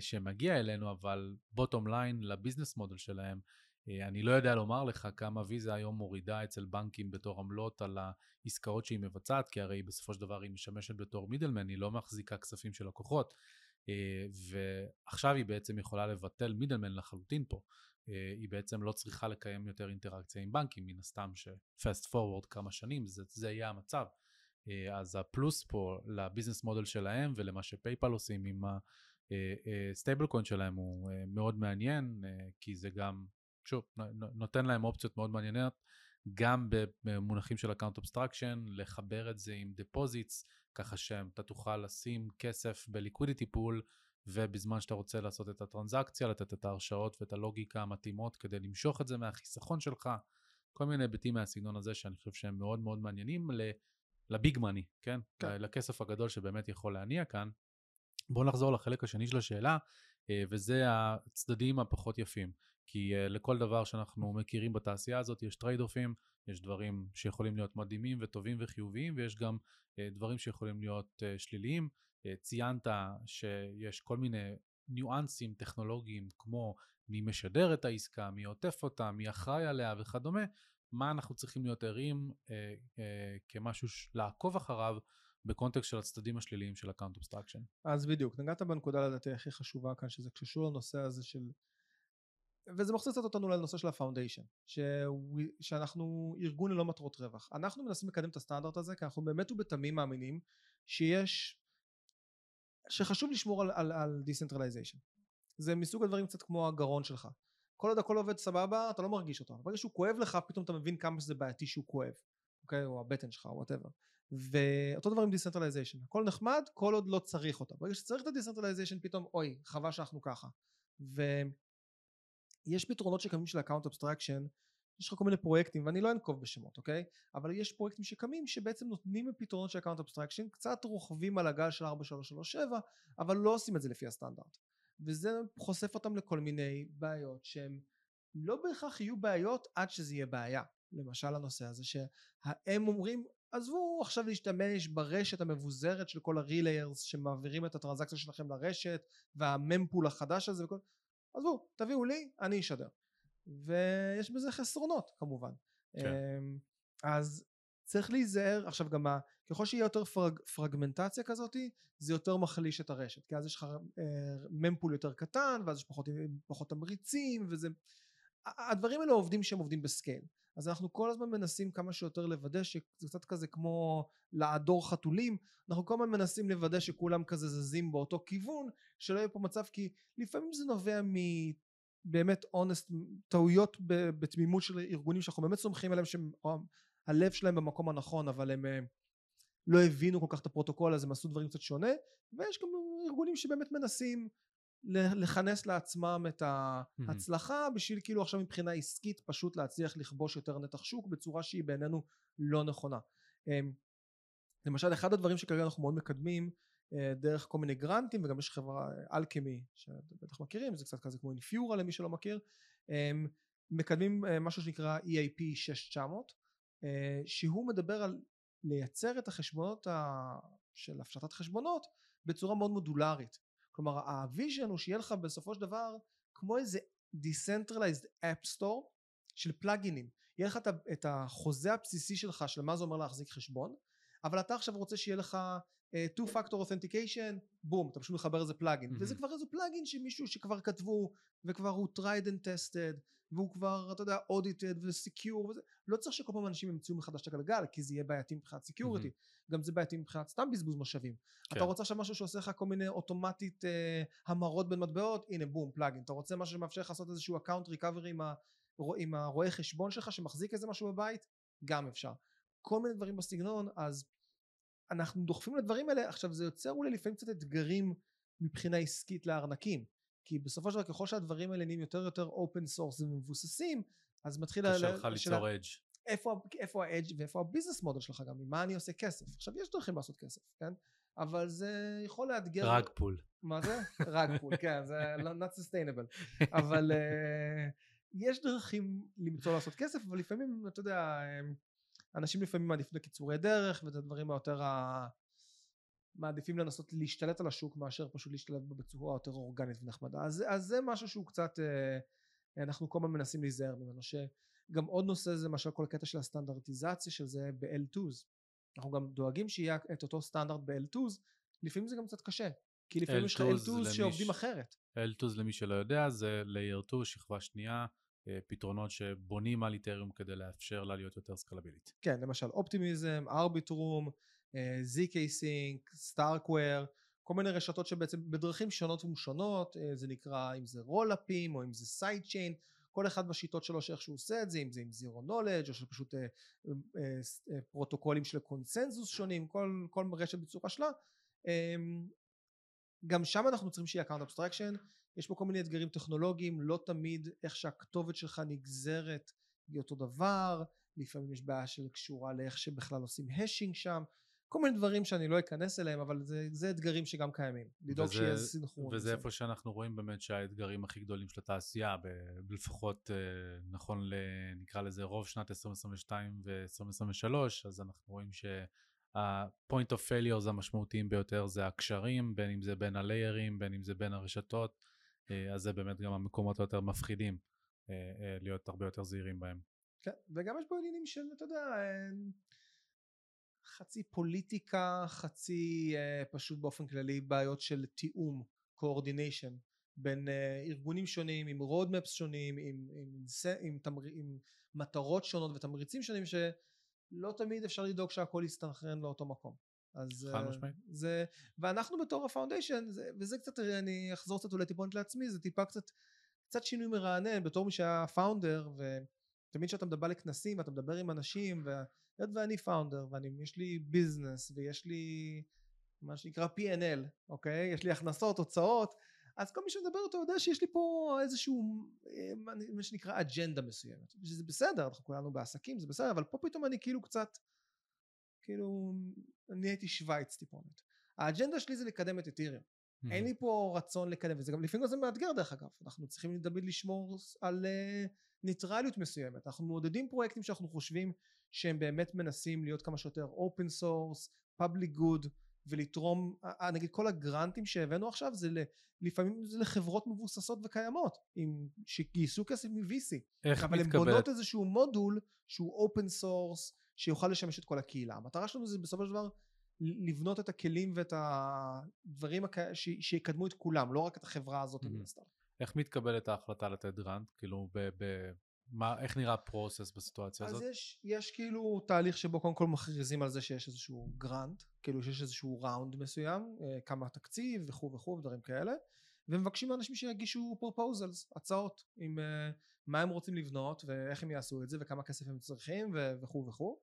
שמגיע אלינו אבל בוטום ליין לביזנס מודל שלהם אה, אני לא יודע לומר לך כמה ויזה היום מורידה אצל בנקים בתור עמלות על העסקאות שהיא מבצעת, כי הרי בסופו של דבר היא משמשת בתור מידלמן, היא לא מחזיקה כספים של לקוחות, אה, ועכשיו היא בעצם יכולה לבטל מידלמן לחלוטין פה. אה, היא בעצם לא צריכה לקיים יותר אינטראקציה עם בנקים, מן הסתם שפסט פורוורד כמה שנים, זה, זה יהיה המצב. אז הפלוס פה ל business model שלהם ולמה ש PayPal עושים עם ה stablecoin שלהם הוא מאוד מעניין, כי זה גם שוב, נותן להם אופציות מאוד מעניינות, גם במונחים של account abstraction, לחבר את זה עם deposits, ככה שאתה תוכל לשים כסף ב liquidity pool, ובזמן שאתה רוצה לעשות את הטרנזקציה, לתת את ההרשאות ואת הלוגיקה המתאימות כדי למשוך את זה מהחיסכון שלך, כל מיני היבטים מהסגנון הזה שאני חושב שהם מאוד מאוד מעניינים ל big money, כן? כן? לכסף הגדול שבאמת יכול להניע כאן. בואו נחזור לחלק השני של השאלה, אה, וזה הצדדים הפחות יפים. כי uh, לכל דבר שאנחנו מכירים בתעשייה הזאת יש trade-offים, יש דברים שיכולים להיות מדהימים וטובים וחיוביים ויש גם uh, דברים שיכולים להיות uh, שליליים. Uh, ציינת שיש כל מיני ניואנסים טכנולוגיים כמו מי משדר את העסקה, מי עוטף אותה, מי אחראי עליה וכדומה, מה אנחנו צריכים להיות ערים uh, uh, כמשהו לעקוב אחריו בקונטקסט של הצדדים השליליים של account abstraction. אז בדיוק, נגעת בנקודה לדעתי הכי חשובה כאן, שזה קשור לנושא הזה של וזה מחזיר קצת אותנו לנושא של ה foundation שאנחנו ארגון ללא מטרות רווח. אנחנו מנסים לקדם את הסטנדרט הזה כי אנחנו באמת ובתמים מאמינים שיש שחשוב לשמור על, על, על decentralization. זה מסוג הדברים קצת כמו הגרון שלך. כל עוד הכל עובד סבבה אתה לא מרגיש אותו. ברגע שהוא כואב לך פתאום אתה מבין כמה שזה בעייתי שהוא כואב אוקיי? או הבטן שלך או whatever ואותו דבר עם decentralization. הכל נחמד כל עוד לא צריך אותו. ברגע שצריך את ה-decentralization פתאום אוי חבל שאנחנו ככה. ו... יש פתרונות שקמים של account abstraction יש לך כל מיני פרויקטים ואני לא אנקוב בשמות אוקיי? אבל יש פרויקטים שקמים שבעצם נותנים פתרונות של account abstraction קצת רוכבים על הגל של 4337 אבל לא עושים את זה לפי הסטנדרט. וזה חושף אותם לכל מיני בעיות שהם לא בהכרח יהיו בעיות עד שזה יהיה בעיה. למשל הנושא הזה שהם אומרים עזבו עכשיו להשתמש ברשת המבוזרת של כל הריליירס שמעבירים את הטרנזקציה שלכם לרשת והממפול החדש הזה וכל עזבו תביאו לי אני אשדר. ויש בזה חסרונות כמובן. כן. אמ, אז צריך להיזהר, עכשיו גם ה, ככל שיהיה יותר פרג, פרגמנטציה כזאת, זה יותר מחליש את הרשת, כי אז יש לך אה, ממפול יותר קטן, ואז יש פחות, פחות תמריצים, וזה... הדברים האלה עובדים שהם עובדים בסקייל. אז אנחנו כל הזמן מנסים כמה שיותר לוודא שזה קצת כזה כמו לעדור חתולים אנחנו כל הזמן מנסים לוודא שכולם כזה זזים באותו כיוון שלא יהיה פה מצב כי לפעמים זה נובע מבאמת אונסט טעויות בתמימות של ארגונים שאנחנו באמת סומכים עליהם שהלב שלהם במקום הנכון אבל הם אה, לא הבינו כל כך את הפרוטוקול אז הם עשו דברים קצת שונה ויש גם ארגונים שבאמת מנסים לכנס לעצמם את ההצלחה בשביל כאילו עכשיו מבחינה עסקית פשוט להצליח לכבוש יותר נתח שוק בצורה שהיא בעינינו לא נכונה. אמ, למשל אחד הדברים שכרגע אנחנו מאוד מקדמים אה, דרך כל מיני גרנטים וגם יש חברה אלכמי שאתם בטח מכירים זה קצת כזה כמו אינפיורה למי שלא מכיר אמ, מקדמים אה, משהו שנקרא EIP 6900 אה, שהוא מדבר על לייצר את החשבונות של הפשטת חשבונות בצורה מאוד מודולרית כלומר ה vision הוא שיהיה לך בסופו של דבר כמו איזה Decentralized App Store של pluginים יהיה לך את החוזה הבסיסי שלך של מה זה אומר להחזיק חשבון אבל אתה עכשיו רוצה שיהיה לך uh, two factor authentication בום אתה פשוט מחבר איזה plugin mm-hmm. וזה כבר איזה plugin שמישהו שכבר כתבו וכבר הוא tried and tested והוא כבר אתה יודע audited ו secure וזה לא צריך שכל פעם אנשים ימצאו מחדש את הגלגל כי זה יהיה בעייתי מבחינת security mm-hmm. גם זה בעייתי מבחינת סתם בזבוז משאבים. כן. אתה רוצה עכשיו משהו שעושה לך כל מיני אוטומטית אה, המרות בין מטבעות? הנה בום plugin אתה רוצה משהו שמאפשר לך לעשות איזשהו account recovery עם, ה, עם הרואה חשבון שלך שמחזיק איזה משהו בבית? גם אפשר. כל מיני דברים בסגנון אז אנחנו דוחפים לדברים האלה. עכשיו זה יוצר אולי לפעמים קצת אתגרים מבחינה עסקית לארנקים כי בסופו של דבר ככל שהדברים האלה נהיים יותר ויותר open source ומבוססים אז מתחיל קשה לך ליצור edge איפה, איפה ה edge ואיפה ה business model שלך גם ממה אני עושה כסף? עכשיו יש דרכים לעשות כסף כן? אבל זה יכול לאתגר rug pull מה זה? rug pull כן זה לא, not sustainable. אבל uh, יש דרכים למצוא לעשות כסף אבל לפעמים אתה יודע אנשים לפעמים מעדיפים את הקיצורי דרך ואת הדברים היותר ה... מעדיפים לנסות להשתלט על השוק מאשר פשוט להשתלט בו בצורה יותר אורגנית ונחמדה. אז, אז זה משהו שהוא קצת אה, אנחנו כל הזמן מנסים להיזהר ממנו שגם עוד נושא זה למשל כל הקטע של הסטנדרטיזציה של זה ב-L2's אנחנו גם דואגים שיהיה את אותו סטנדרט ב-L2's לפעמים זה גם קצת קשה כי לפעמים יש לך L2's שעובדים ש... אחרת. L2's למי שלא יודע זה layer 2 שכבה שנייה אה, פתרונות שבונים על איתריום כדי לאפשר לה להיות יותר סקלבילית. כן, למשל Optimism, Arbitrum, ZK Sync, StarkWare, כל מיני רשתות שבעצם בדרכים שונות ומשונות, אה, זה נקרא אם זה rollupים או אם זה side chain, כל אחד בשיטות שלו שאיך שהוא עושה את זה, אם זה עם zero knowledge או שפשוט אה, אה, אה, פרוטוקולים של קונסנזוס שונים, כל, כל רשת בצורה שלה. אה, גם שם אנחנו צריכים שיהיה account abstraction יש פה כל מיני אתגרים טכנולוגיים לא תמיד איך שהכתובת שלך נגזרת היא אותו דבר לפעמים יש בעיה של קשורה לאיך שבכלל עושים השינג שם כל מיני דברים שאני לא אכנס אליהם אבל זה, זה אתגרים שגם קיימים לדאוג שיהיה סינכרון וזה איפה שאנחנו רואים באמת שהאתגרים הכי גדולים של התעשייה לפחות אה, נכון ל, נקרא לזה רוב שנת 2022 ו-2023 אז אנחנו רואים שה... point of failures המשמעותיים ביותר זה הקשרים, בין אם זה בין הליירים, בין אם זה בין הרשתות, אה, אז זה באמת גם המקומות היותר מפחידים אה, להיות הרבה יותר זהירים בהם. כן, וגם יש פה עניינים של, אתה יודע, חצי פוליטיקה, חצי פשוט באופן כללי בעיות של תיאום, coordination, בין ארגונים שונים, עם roadmaps שונים, עם, עם, עם, תמר, עם מטרות שונות ותמריצים שונים, שלא תמיד אפשר לדאוג שהכל יסתנכרן לאותו מקום. אז חד משמעית. זה, ואנחנו בתור ה foundation, וזה קצת, אני אחזור קצת אולי טיפונת לעצמי, זה טיפה קצת, קצת שינוי מרענן, בתור מי שהיה founder, ותמיד כשאתה מדבר לכנסים ואתה מדבר עם אנשים, והיות ואני founder, ויש לי business, ויש לי מה שנקרא P&L, אוקיי? יש לי הכנסות, הוצאות, אז כל מי שמדבר איתו יודע שיש לי פה איזשהו אה, מה שנקרא אג'נדה מסוימת שזה בסדר אנחנו כולנו בעסקים זה בסדר אבל פה פתאום אני כאילו קצת כאילו אני הייתי שווייץ טיפונת האג'נדה שלי זה לקדם את אתיריום mm-hmm. אין לי פה רצון לקדם וזה גם לפעמים זה מאתגר דרך אגב אנחנו צריכים תמיד לשמור על uh, ניטרליות מסוימת אנחנו מעודדים פרויקטים שאנחנו חושבים שהם באמת מנסים להיות כמה שיותר open source, public good ולתרום נגיד כל הגרנטים שהבאנו עכשיו זה לפעמים זה לחברות מבוססות וקיימות עם שגייסו כסף מ-VC איך אבל מתקבלת? הן בונות איזשהו מודול שהוא open source שיוכל לשמש את כל הקהילה. המטרה שלנו זה בסופו של דבר לבנות את הכלים ואת הדברים. ש... שיקדמו את כולם, לא רק את החברה הזאת מן הסתם. איך מתקבלת ההחלטה לתת גרנט? כאילו, ב... ב... מה, איך נראה הפרוסס בסיטואציה אז הזאת? אז יש, יש כאילו תהליך שבו קודם כל מכריזים על זה שיש איזשהו גרנט, כאילו שיש איזשהו ראונד מסוים, אה, כמה תקציב וכו' וכו' ודברים כאלה, ומבקשים מאנשים שיגישו proposals, הצעות, עם uh, מה הם רוצים לבנות ואיך הם יעשו את זה וכמה כסף הם צריכים וכו' וכו'.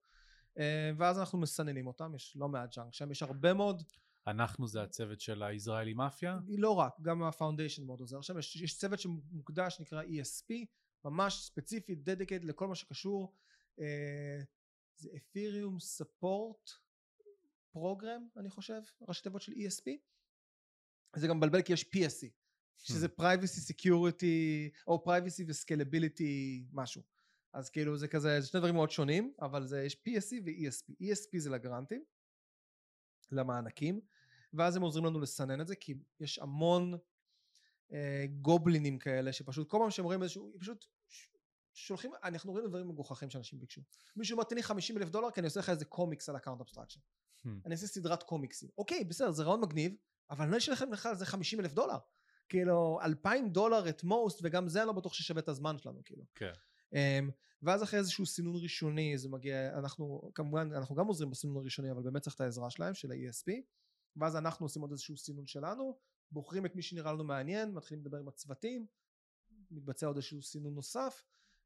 Uh, ואז אנחנו מסננים אותם, יש לא מעט junk שם, יש הרבה מאוד... אנחנו זה הצוות של הישראלי מאפיה? לא רק, גם ה foundation מאוד עוזר שם, יש, יש צוות שמוקדש, נקרא ESP, ממש ספציפי, dedicated לכל מה שקשור, uh, זה Ethereum Support פרוגרם אני חושב, ראשי תיבות של ESP, זה גם מבלבל כי יש PSC, שזה hmm. privacy security או privacy ו-scalability משהו. אז כאילו זה כזה, זה שני דברים מאוד שונים, אבל זה יש PSC ו-ESP. ESP זה לגרנטים, למענקים, ואז הם עוזרים לנו לסנן את זה, כי יש המון אה, גובלינים כאלה, שפשוט כל פעם שהם רואים איזשהו, פשוט שולחים, אנחנו רואים דברים מגוחכים שאנשים ביקשו. מישהו אומר, תן לי 50 אלף דולר, כי אני עושה לך איזה קומיקס על account abstraction. Hmm. אני אעשה סדרת קומיקסים. אוקיי, בסדר, זה רעיון מגניב, אבל אני לא אשלם לך על זה 50 אלף דולר. כאילו, 2,000 דולר at most, וגם זה אני לא בטוח ששווה את הזמן שלנו, כאילו. כן. ואז אחרי איזשהו סינון ראשוני זה מגיע אנחנו כמובן אנחנו גם עוזרים בסינון הראשוני אבל באמת צריך את העזרה שלהם של ה-ESP ואז אנחנו עושים עוד איזשהו סינון שלנו בוחרים את מי שנראה לנו מעניין מתחילים לדבר עם הצוותים מתבצע עוד איזשהו סינון נוסף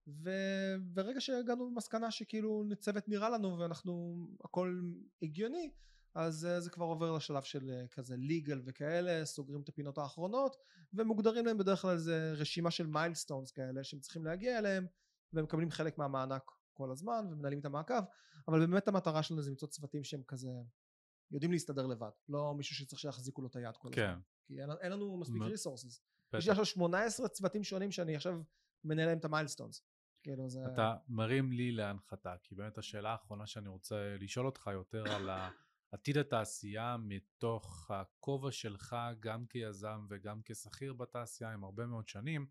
וברגע שהגענו למסקנה שכאילו צוות נראה לנו ואנחנו הכל הגיוני אז אה, זה כבר עובר לשלב של אה, כזה legal וכאלה סוגרים את הפינות האחרונות ומוגדרים להם בדרך כלל איזה רשימה של milestones כאלה שהם צריכים להגיע אליהם והם מקבלים חלק מהמענק כל הזמן ומנהלים את המעקב אבל באמת המטרה שלנו זה למצוא צוותים שהם כזה יודעים להסתדר לבד לא מישהו שצריך שיחזיקו לו את היד כל כן. הזמן כי אין, אין לנו מספיק resources יש לי עכשיו 18 צוותים שונים שאני עכשיו מנהל להם את ה milestones כאילו זה... אתה מרים לי להנחתה כי באמת השאלה האחרונה שאני רוצה לשאול אותך יותר על עתיד התעשייה מתוך הכובע שלך גם כיזם וגם כשכיר בתעשייה עם הרבה מאוד שנים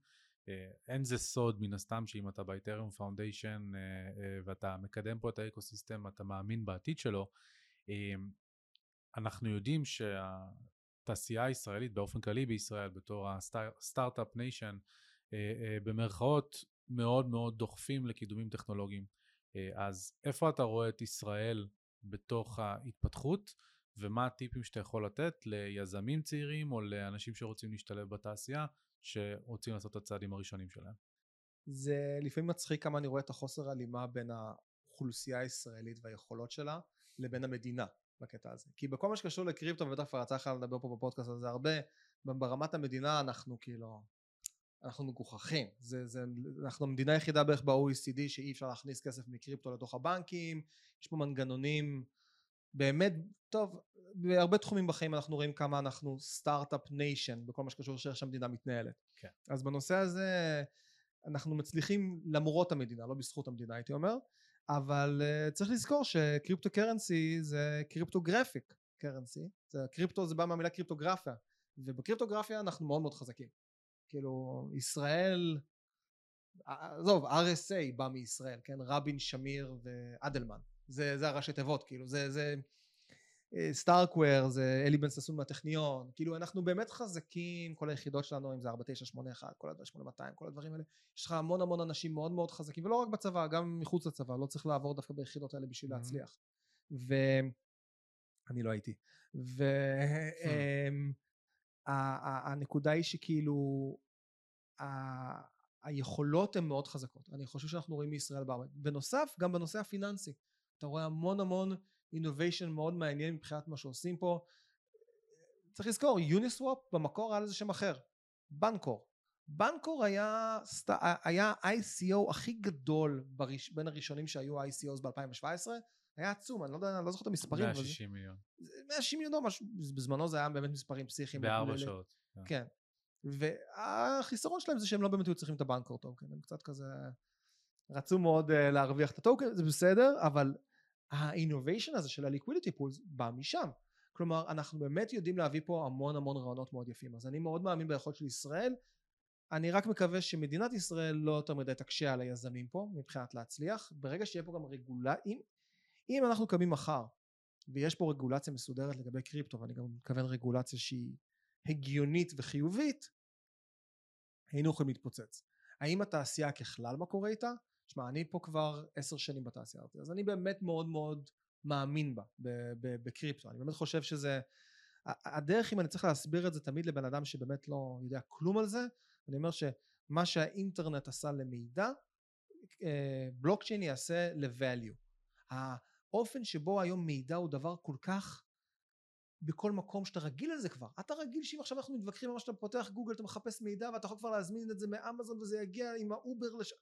אין זה סוד מן הסתם שאם אתה באיתריום Foundation אה, אה, ואתה מקדם פה את ה ecosystem אתה מאמין בעתיד שלו אנחנו יודעים שהתעשייה הישראלית באופן כללי בישראל בתור הסטארט-אפ ניישן במרכאות מאוד מאוד דוחפים לקידומים טכנולוגיים. אז איפה אתה רואה את ישראל בתוך ההתפתחות ומה הטיפים שאתה יכול לתת ליזמים צעירים או לאנשים שרוצים להשתלב בתעשייה שרוצים לעשות את הצעדים הראשונים שלהם. זה לפעמים מצחיק כמה אני רואה את החוסר הלימה בין האוכלוסייה הישראלית והיכולות שלה לבין המדינה בקטע הזה. כי בכל מה שקשור לקריפטו ובטח כבר יצא לך לדבר פה בפודקאסט הזה הרבה, ברמת המדינה אנחנו כאילו, אנחנו מגוחכים. זה, זה, אנחנו המדינה היחידה בערך ב-OECD שאי אפשר להכניס כסף מקריפטו לתוך הבנקים, יש פה מנגנונים באמת, טוב, בהרבה תחומים בחיים אנחנו רואים כמה אנחנו startup nation בכל מה שקשור לאיך שהמדינה מתנהלת. כן. אז בנושא הזה אנחנו מצליחים למרות המדינה, לא בזכות המדינה הייתי אומר, אבל uh, צריך לזכור ש cryptocurrency זה cryptographic currency, זה קריפטו זה בא מהמילה קריפטוגרפיה, ובקריפטוגרפיה אנחנו מאוד מאוד חזקים. כאילו ישראל, עזוב, RSA בא מישראל, כן? רבין, שמיר ואדלמן. זה, זה הראשי תיבות, כאילו, זה, זה סטארקוור, זה אלי בן ששון מהטכניון, כאילו אנחנו באמת חזקים, כל היחידות שלנו, אם זה 4981, כל הדברים, 8200, כל הדברים האלה, יש לך המון המון אנשים מאוד מאוד חזקים, ולא רק בצבא, גם מחוץ לצבא, לא צריך לעבור דווקא ביחידות האלה בשביל mm-hmm. להצליח. ואני לא הייתי. והנקודה היא שכאילו, היכולות הן מאוד חזקות. אני חושב שאנחנו רואים מישראל בהרבה. בנוסף, גם בנושא הפיננסי. אתה רואה המון המון innovation מאוד מעניין מבחינת מה שעושים פה. צריך לזכור, יוניסוואפ במקור היה לזה שם אחר, בנקור. בנקור היה, היה ICO הכי גדול בראש, בין הראשונים שהיו ICOs ב-2017, היה עצום, אני לא יודע, אני לא זוכר את המספרים. 160 מיליון. 160 מיליון דולר, בזמנו זה היה באמת מספרים פסיכיים. בארבע שעות. כן. כן. והחיסרון שלהם זה שהם לא באמת היו צריכים את הבנקור token, הם קצת כזה רצו מאוד uh, להרוויח את ה token, זה בסדר, אבל ה innovation הזה של ה liquidity pools בא משם. כלומר, אנחנו באמת יודעים להביא פה המון המון רעיונות מאוד יפים. אז אני מאוד מאמין ביכולת של ישראל. אני רק מקווה שמדינת ישראל לא יותר מדי תקשה על היזמים פה מבחינת להצליח. ברגע שיהיה פה גם רגולציה, אם, אם אנחנו קמים מחר ויש פה רגולציה מסודרת לגבי קריפטו ואני גם מתכוון רגולציה שהיא הגיונית וחיובית היינו יכולים להתפוצץ. האם התעשייה ככלל מה קורה איתה? שמע אני פה כבר עשר שנים בתעשייה הזאת אז אני באמת מאוד מאוד מאמין בה בקריפטו. אני באמת חושב שזה הדרך אם אני צריך להסביר את זה תמיד לבן אדם שבאמת לא יודע כלום על זה אני אומר שמה שהאינטרנט עשה למידע בלוקצ'יין יעשה ל-value. האופן שבו היום מידע הוא דבר כל כך בכל מקום שאתה רגיל לזה כבר. אתה רגיל שאם עכשיו אנחנו מתווכחים על מה שאתה פותח גוגל אתה מחפש מידע ואתה יכול כבר להזמין את זה מאמזון וזה יגיע עם ה over לש...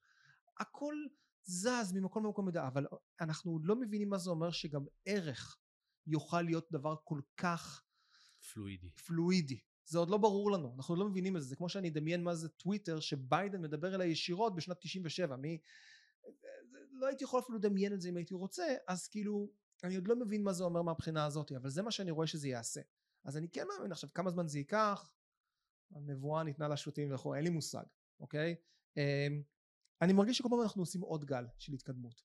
הכל זז ממקום למקום מידע אבל אנחנו לא מבינים מה זה אומר שגם ערך יוכל להיות דבר כל כך פלואידי. פלואידי. זה עוד לא ברור לנו אנחנו לא מבינים את זה. זה כמו שאני אדמיין מה זה טוויטר שביידן מדבר אליי ישירות בשנת 97 מי לא הייתי יכול אפילו לדמיין את זה אם הייתי רוצה אז כאילו אני עוד לא מבין מה זה אומר מהבחינה הזאת אבל זה מה שאני רואה שזה יעשה. אז אני כן מאמין עכשיו כמה זמן זה ייקח הנבואה ניתנה לשוטים וכו' אין לי מושג אוקיי? אמ, אני מרגיש שכל פעם אנחנו עושים עוד גל של התקדמות.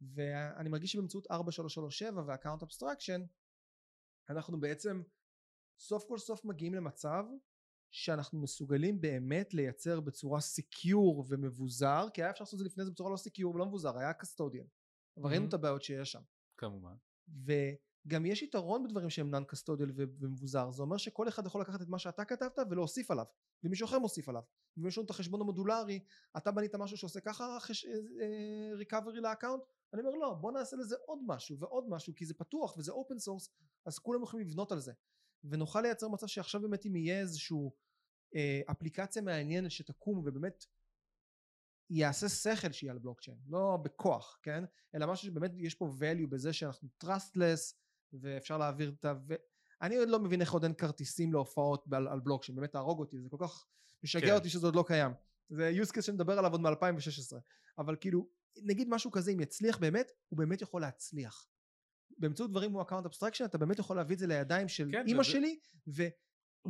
ואני מרגיש שבאמצעות 4337 וה account abstraction אנחנו בעצם סוף כל סוף מגיעים למצב שאנחנו מסוגלים באמת לייצר בצורה secure ומבוזר כי היה אפשר לעשות את זה לפני זה בצורה לא secure ולא מבוזר היה custodian אבל ראינו את הבעיות שיש שם. כמובן וגם יש יתרון בדברים שהם non custodial ומבוזר. זה אומר שכל אחד יכול לקחת את מה שאתה כתבת ולהוסיף עליו ומישהו אחר מוסיף עליו. ואם יש לנו את החשבון המודולרי אתה בנית משהו שעושה ככה recovery ל account? אני אומר לא בוא נעשה לזה עוד משהו ועוד משהו כי זה פתוח וזה open source אז כולם יכולים לבנות על זה. ונוכל לייצר מצב שעכשיו באמת אם יהיה איזשהו אה, אפליקציה מעניינת שתקום ובאמת יעשה שכל שיהיה על בלוקצ'יין לא בכוח כן? אלא משהו שבאמת יש פה value בזה שאנחנו trustless ואפשר להעביר את ה... ו... אני עוד לא מבין איך עוד אין כרטיסים להופעות על, על בלוקצ'יין באמת תהרוג אותי זה כל כך משגע כן. אותי שזה עוד לא קיים זה use case שנדבר עליו עוד מ-2016 אבל כאילו נגיד משהו כזה אם יצליח באמת הוא באמת יכול להצליח באמצעות דברים כמו account abstraction אתה באמת יכול להביא את זה לידיים של כן, אימא וזה... שלי ו...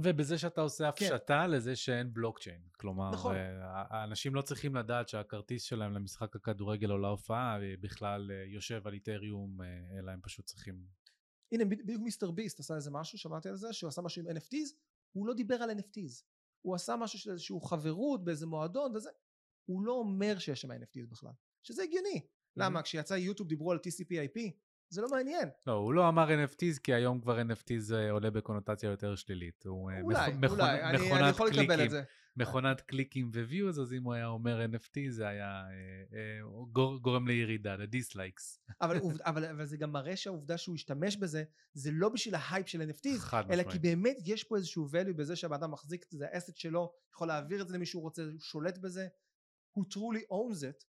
ובזה שאתה עושה כן. הפשטה כן. לזה שאין בלוקצ'יין. כלומר, נכון. אה, האנשים לא צריכים לדעת שהכרטיס שלהם למשחק הכדורגל או להופעה אה, בכלל אה, יושב על איתריום, אלא הם פשוט צריכים... הנה, בדיוק מיסטר ביסט עשה איזה משהו, שמעתי על זה, שהוא עשה משהו עם NFTs, הוא לא דיבר על NFTs. הוא עשה משהו של איזושהי חברות באיזה מועדון וזה. הוא לא אומר שיש שם NFTs בכלל, שזה הגיוני. Mm-hmm. למה? כשיצא יוטיוב דיברו על TCP/IP, זה לא מעניין. לא, הוא לא אמר NFTs, כי היום כבר NFTs עולה בקונוטציה יותר שלילית. הוא אה, אולי, מכ... אולי, מכ... אני, אני יכול לקבל את זה. מכונת קליקים ו views, אז אם הוא היה אומר NFT זה היה אה, אה, גור, גורם לירידה, ל dislikes. אבל, אבל, אבל זה גם מראה שהעובדה שהוא השתמש בזה, זה לא בשביל ההייפ של NFTs, אלא כי באמת יש פה איזשהו value בזה שהבן מחזיק את זה, ה asset שלו, יכול להעביר את זה למי שהוא רוצה, הוא שולט בזה, הוא truly owns it,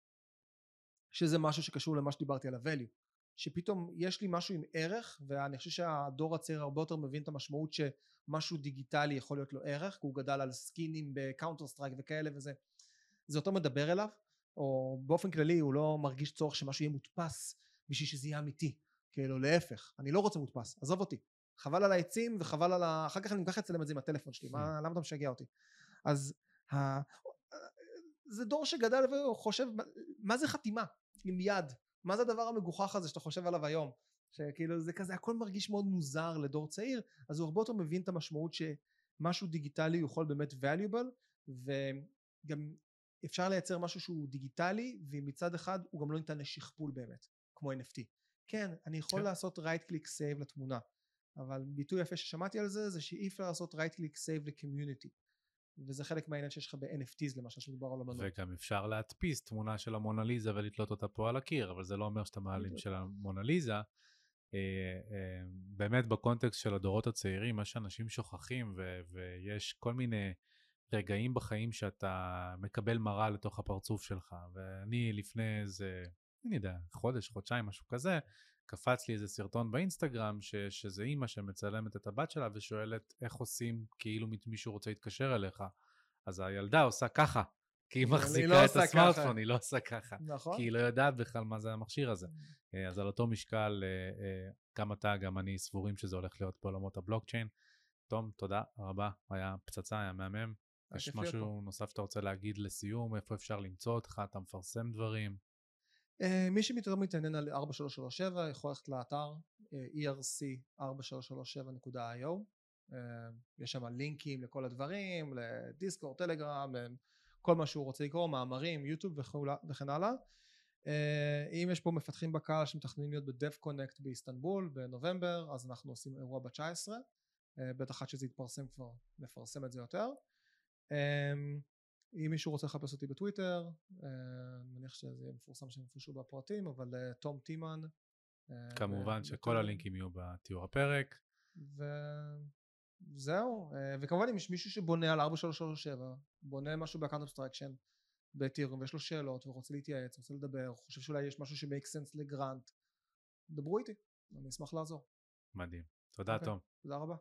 שזה משהו שקשור למה שדיברתי על ה-value. שפתאום יש לי משהו עם ערך ואני חושב שהדור הצעיר הרבה יותר מבין את המשמעות שמשהו דיגיטלי יכול להיות לו ערך כי הוא גדל על סקינים בקאונטר סטרייק וכאלה וזה זה יותר מדבר אליו או באופן כללי הוא לא מרגיש צורך שמשהו יהיה מודפס בשביל שזה יהיה אמיתי כאילו להפך אני לא רוצה מודפס עזוב אותי חבל על העצים וחבל על ה... אחר כך אני ככה אצלם את זה עם הטלפון שלי מה, למה אתה משגע אותי? אז ה... זה דור שגדל וחושב מה זה חתימה עם יד מה זה הדבר המגוחך הזה שאתה חושב עליו היום? שכאילו זה כזה הכל מרגיש מאוד מוזר לדור צעיר אז הוא הרבה יותר מבין את המשמעות שמשהו דיגיטלי יכול באמת valuable וגם אפשר לייצר משהו שהוא דיגיטלי ומצד אחד הוא גם לא ניתן לשכפול באמת כמו NFT כן אני יכול כן. לעשות right click save לתמונה אבל ביטוי יפה ששמעתי על זה זה שאי אפשר לעשות right click save לקומיוניטי וזה חלק מהעניין שיש לך ב-NFTs למשל שמדובר על אמנות. וגם אפשר להדפיס תמונה של המונליזה ולתלות אותה פה על הקיר, אבל זה לא אומר שאתה מעלים של המונליזה. אה, אה, באמת בקונטקסט של הדורות הצעירים, מה שאנשים שוכחים ו- ויש כל מיני רגעים בחיים שאתה מקבל מראה לתוך הפרצוף שלך, ואני לפני איזה, אני יודע, חודש, חודשיים, משהו כזה, קפץ לי איזה סרטון באינסטגרם ש, שזה אימא שמצלמת את הבת שלה ושואלת איך עושים כאילו מישהו רוצה להתקשר אליך. אז הילדה עושה ככה, כי היא מחזיקה לא את הסמארטפון, היא לא עושה ככה. נכון. כי היא לא יודעת בכלל מה זה המכשיר הזה. Mm. אה, אז על אותו משקל, אה, אה, גם אתה, גם אני סבורים שזה הולך להיות בעולמות הבלוקצ'יין. תום, תודה רבה, היה פצצה, היה מהמם. יש משהו נוסף שאתה רוצה להגיד לסיום, איפה אפשר למצוא אותך, אתה מפרסם דברים? אה, מי שיותר מתעניין על 4337 יכול ללכת לאתר erc4337.io יש שם לינקים לכל הדברים לדיסקורד טלגרם כל מה שהוא רוצה לקרוא מאמרים יוטיוב וכן הלאה. אם יש פה מפתחים בקהל שמתכננים להיות בדף קונקט באיסטנבול בנובמבר אז אנחנו עושים אירוע ב-19 בטח עד שזה יתפרסם כבר נפרסם את זה יותר אם מישהו רוצה לחפש אותי בטוויטר אני מניח שזה יהיה מפורסם שם איפשהו בפרטים אבל תום טמאן כמובן שכל הלינקים יהיו בתיאור הפרק. וזהו וכמובן אם יש מישהו שבונה על 4337 בונה משהו ב account abstraction באתיריום ויש לו שאלות ורוצה להתייעץ רוצה לדבר חושב שאולי יש משהו ש make sense ל grant דברו איתי אני אשמח לעזור. מדהים. תודה תום. תודה רבה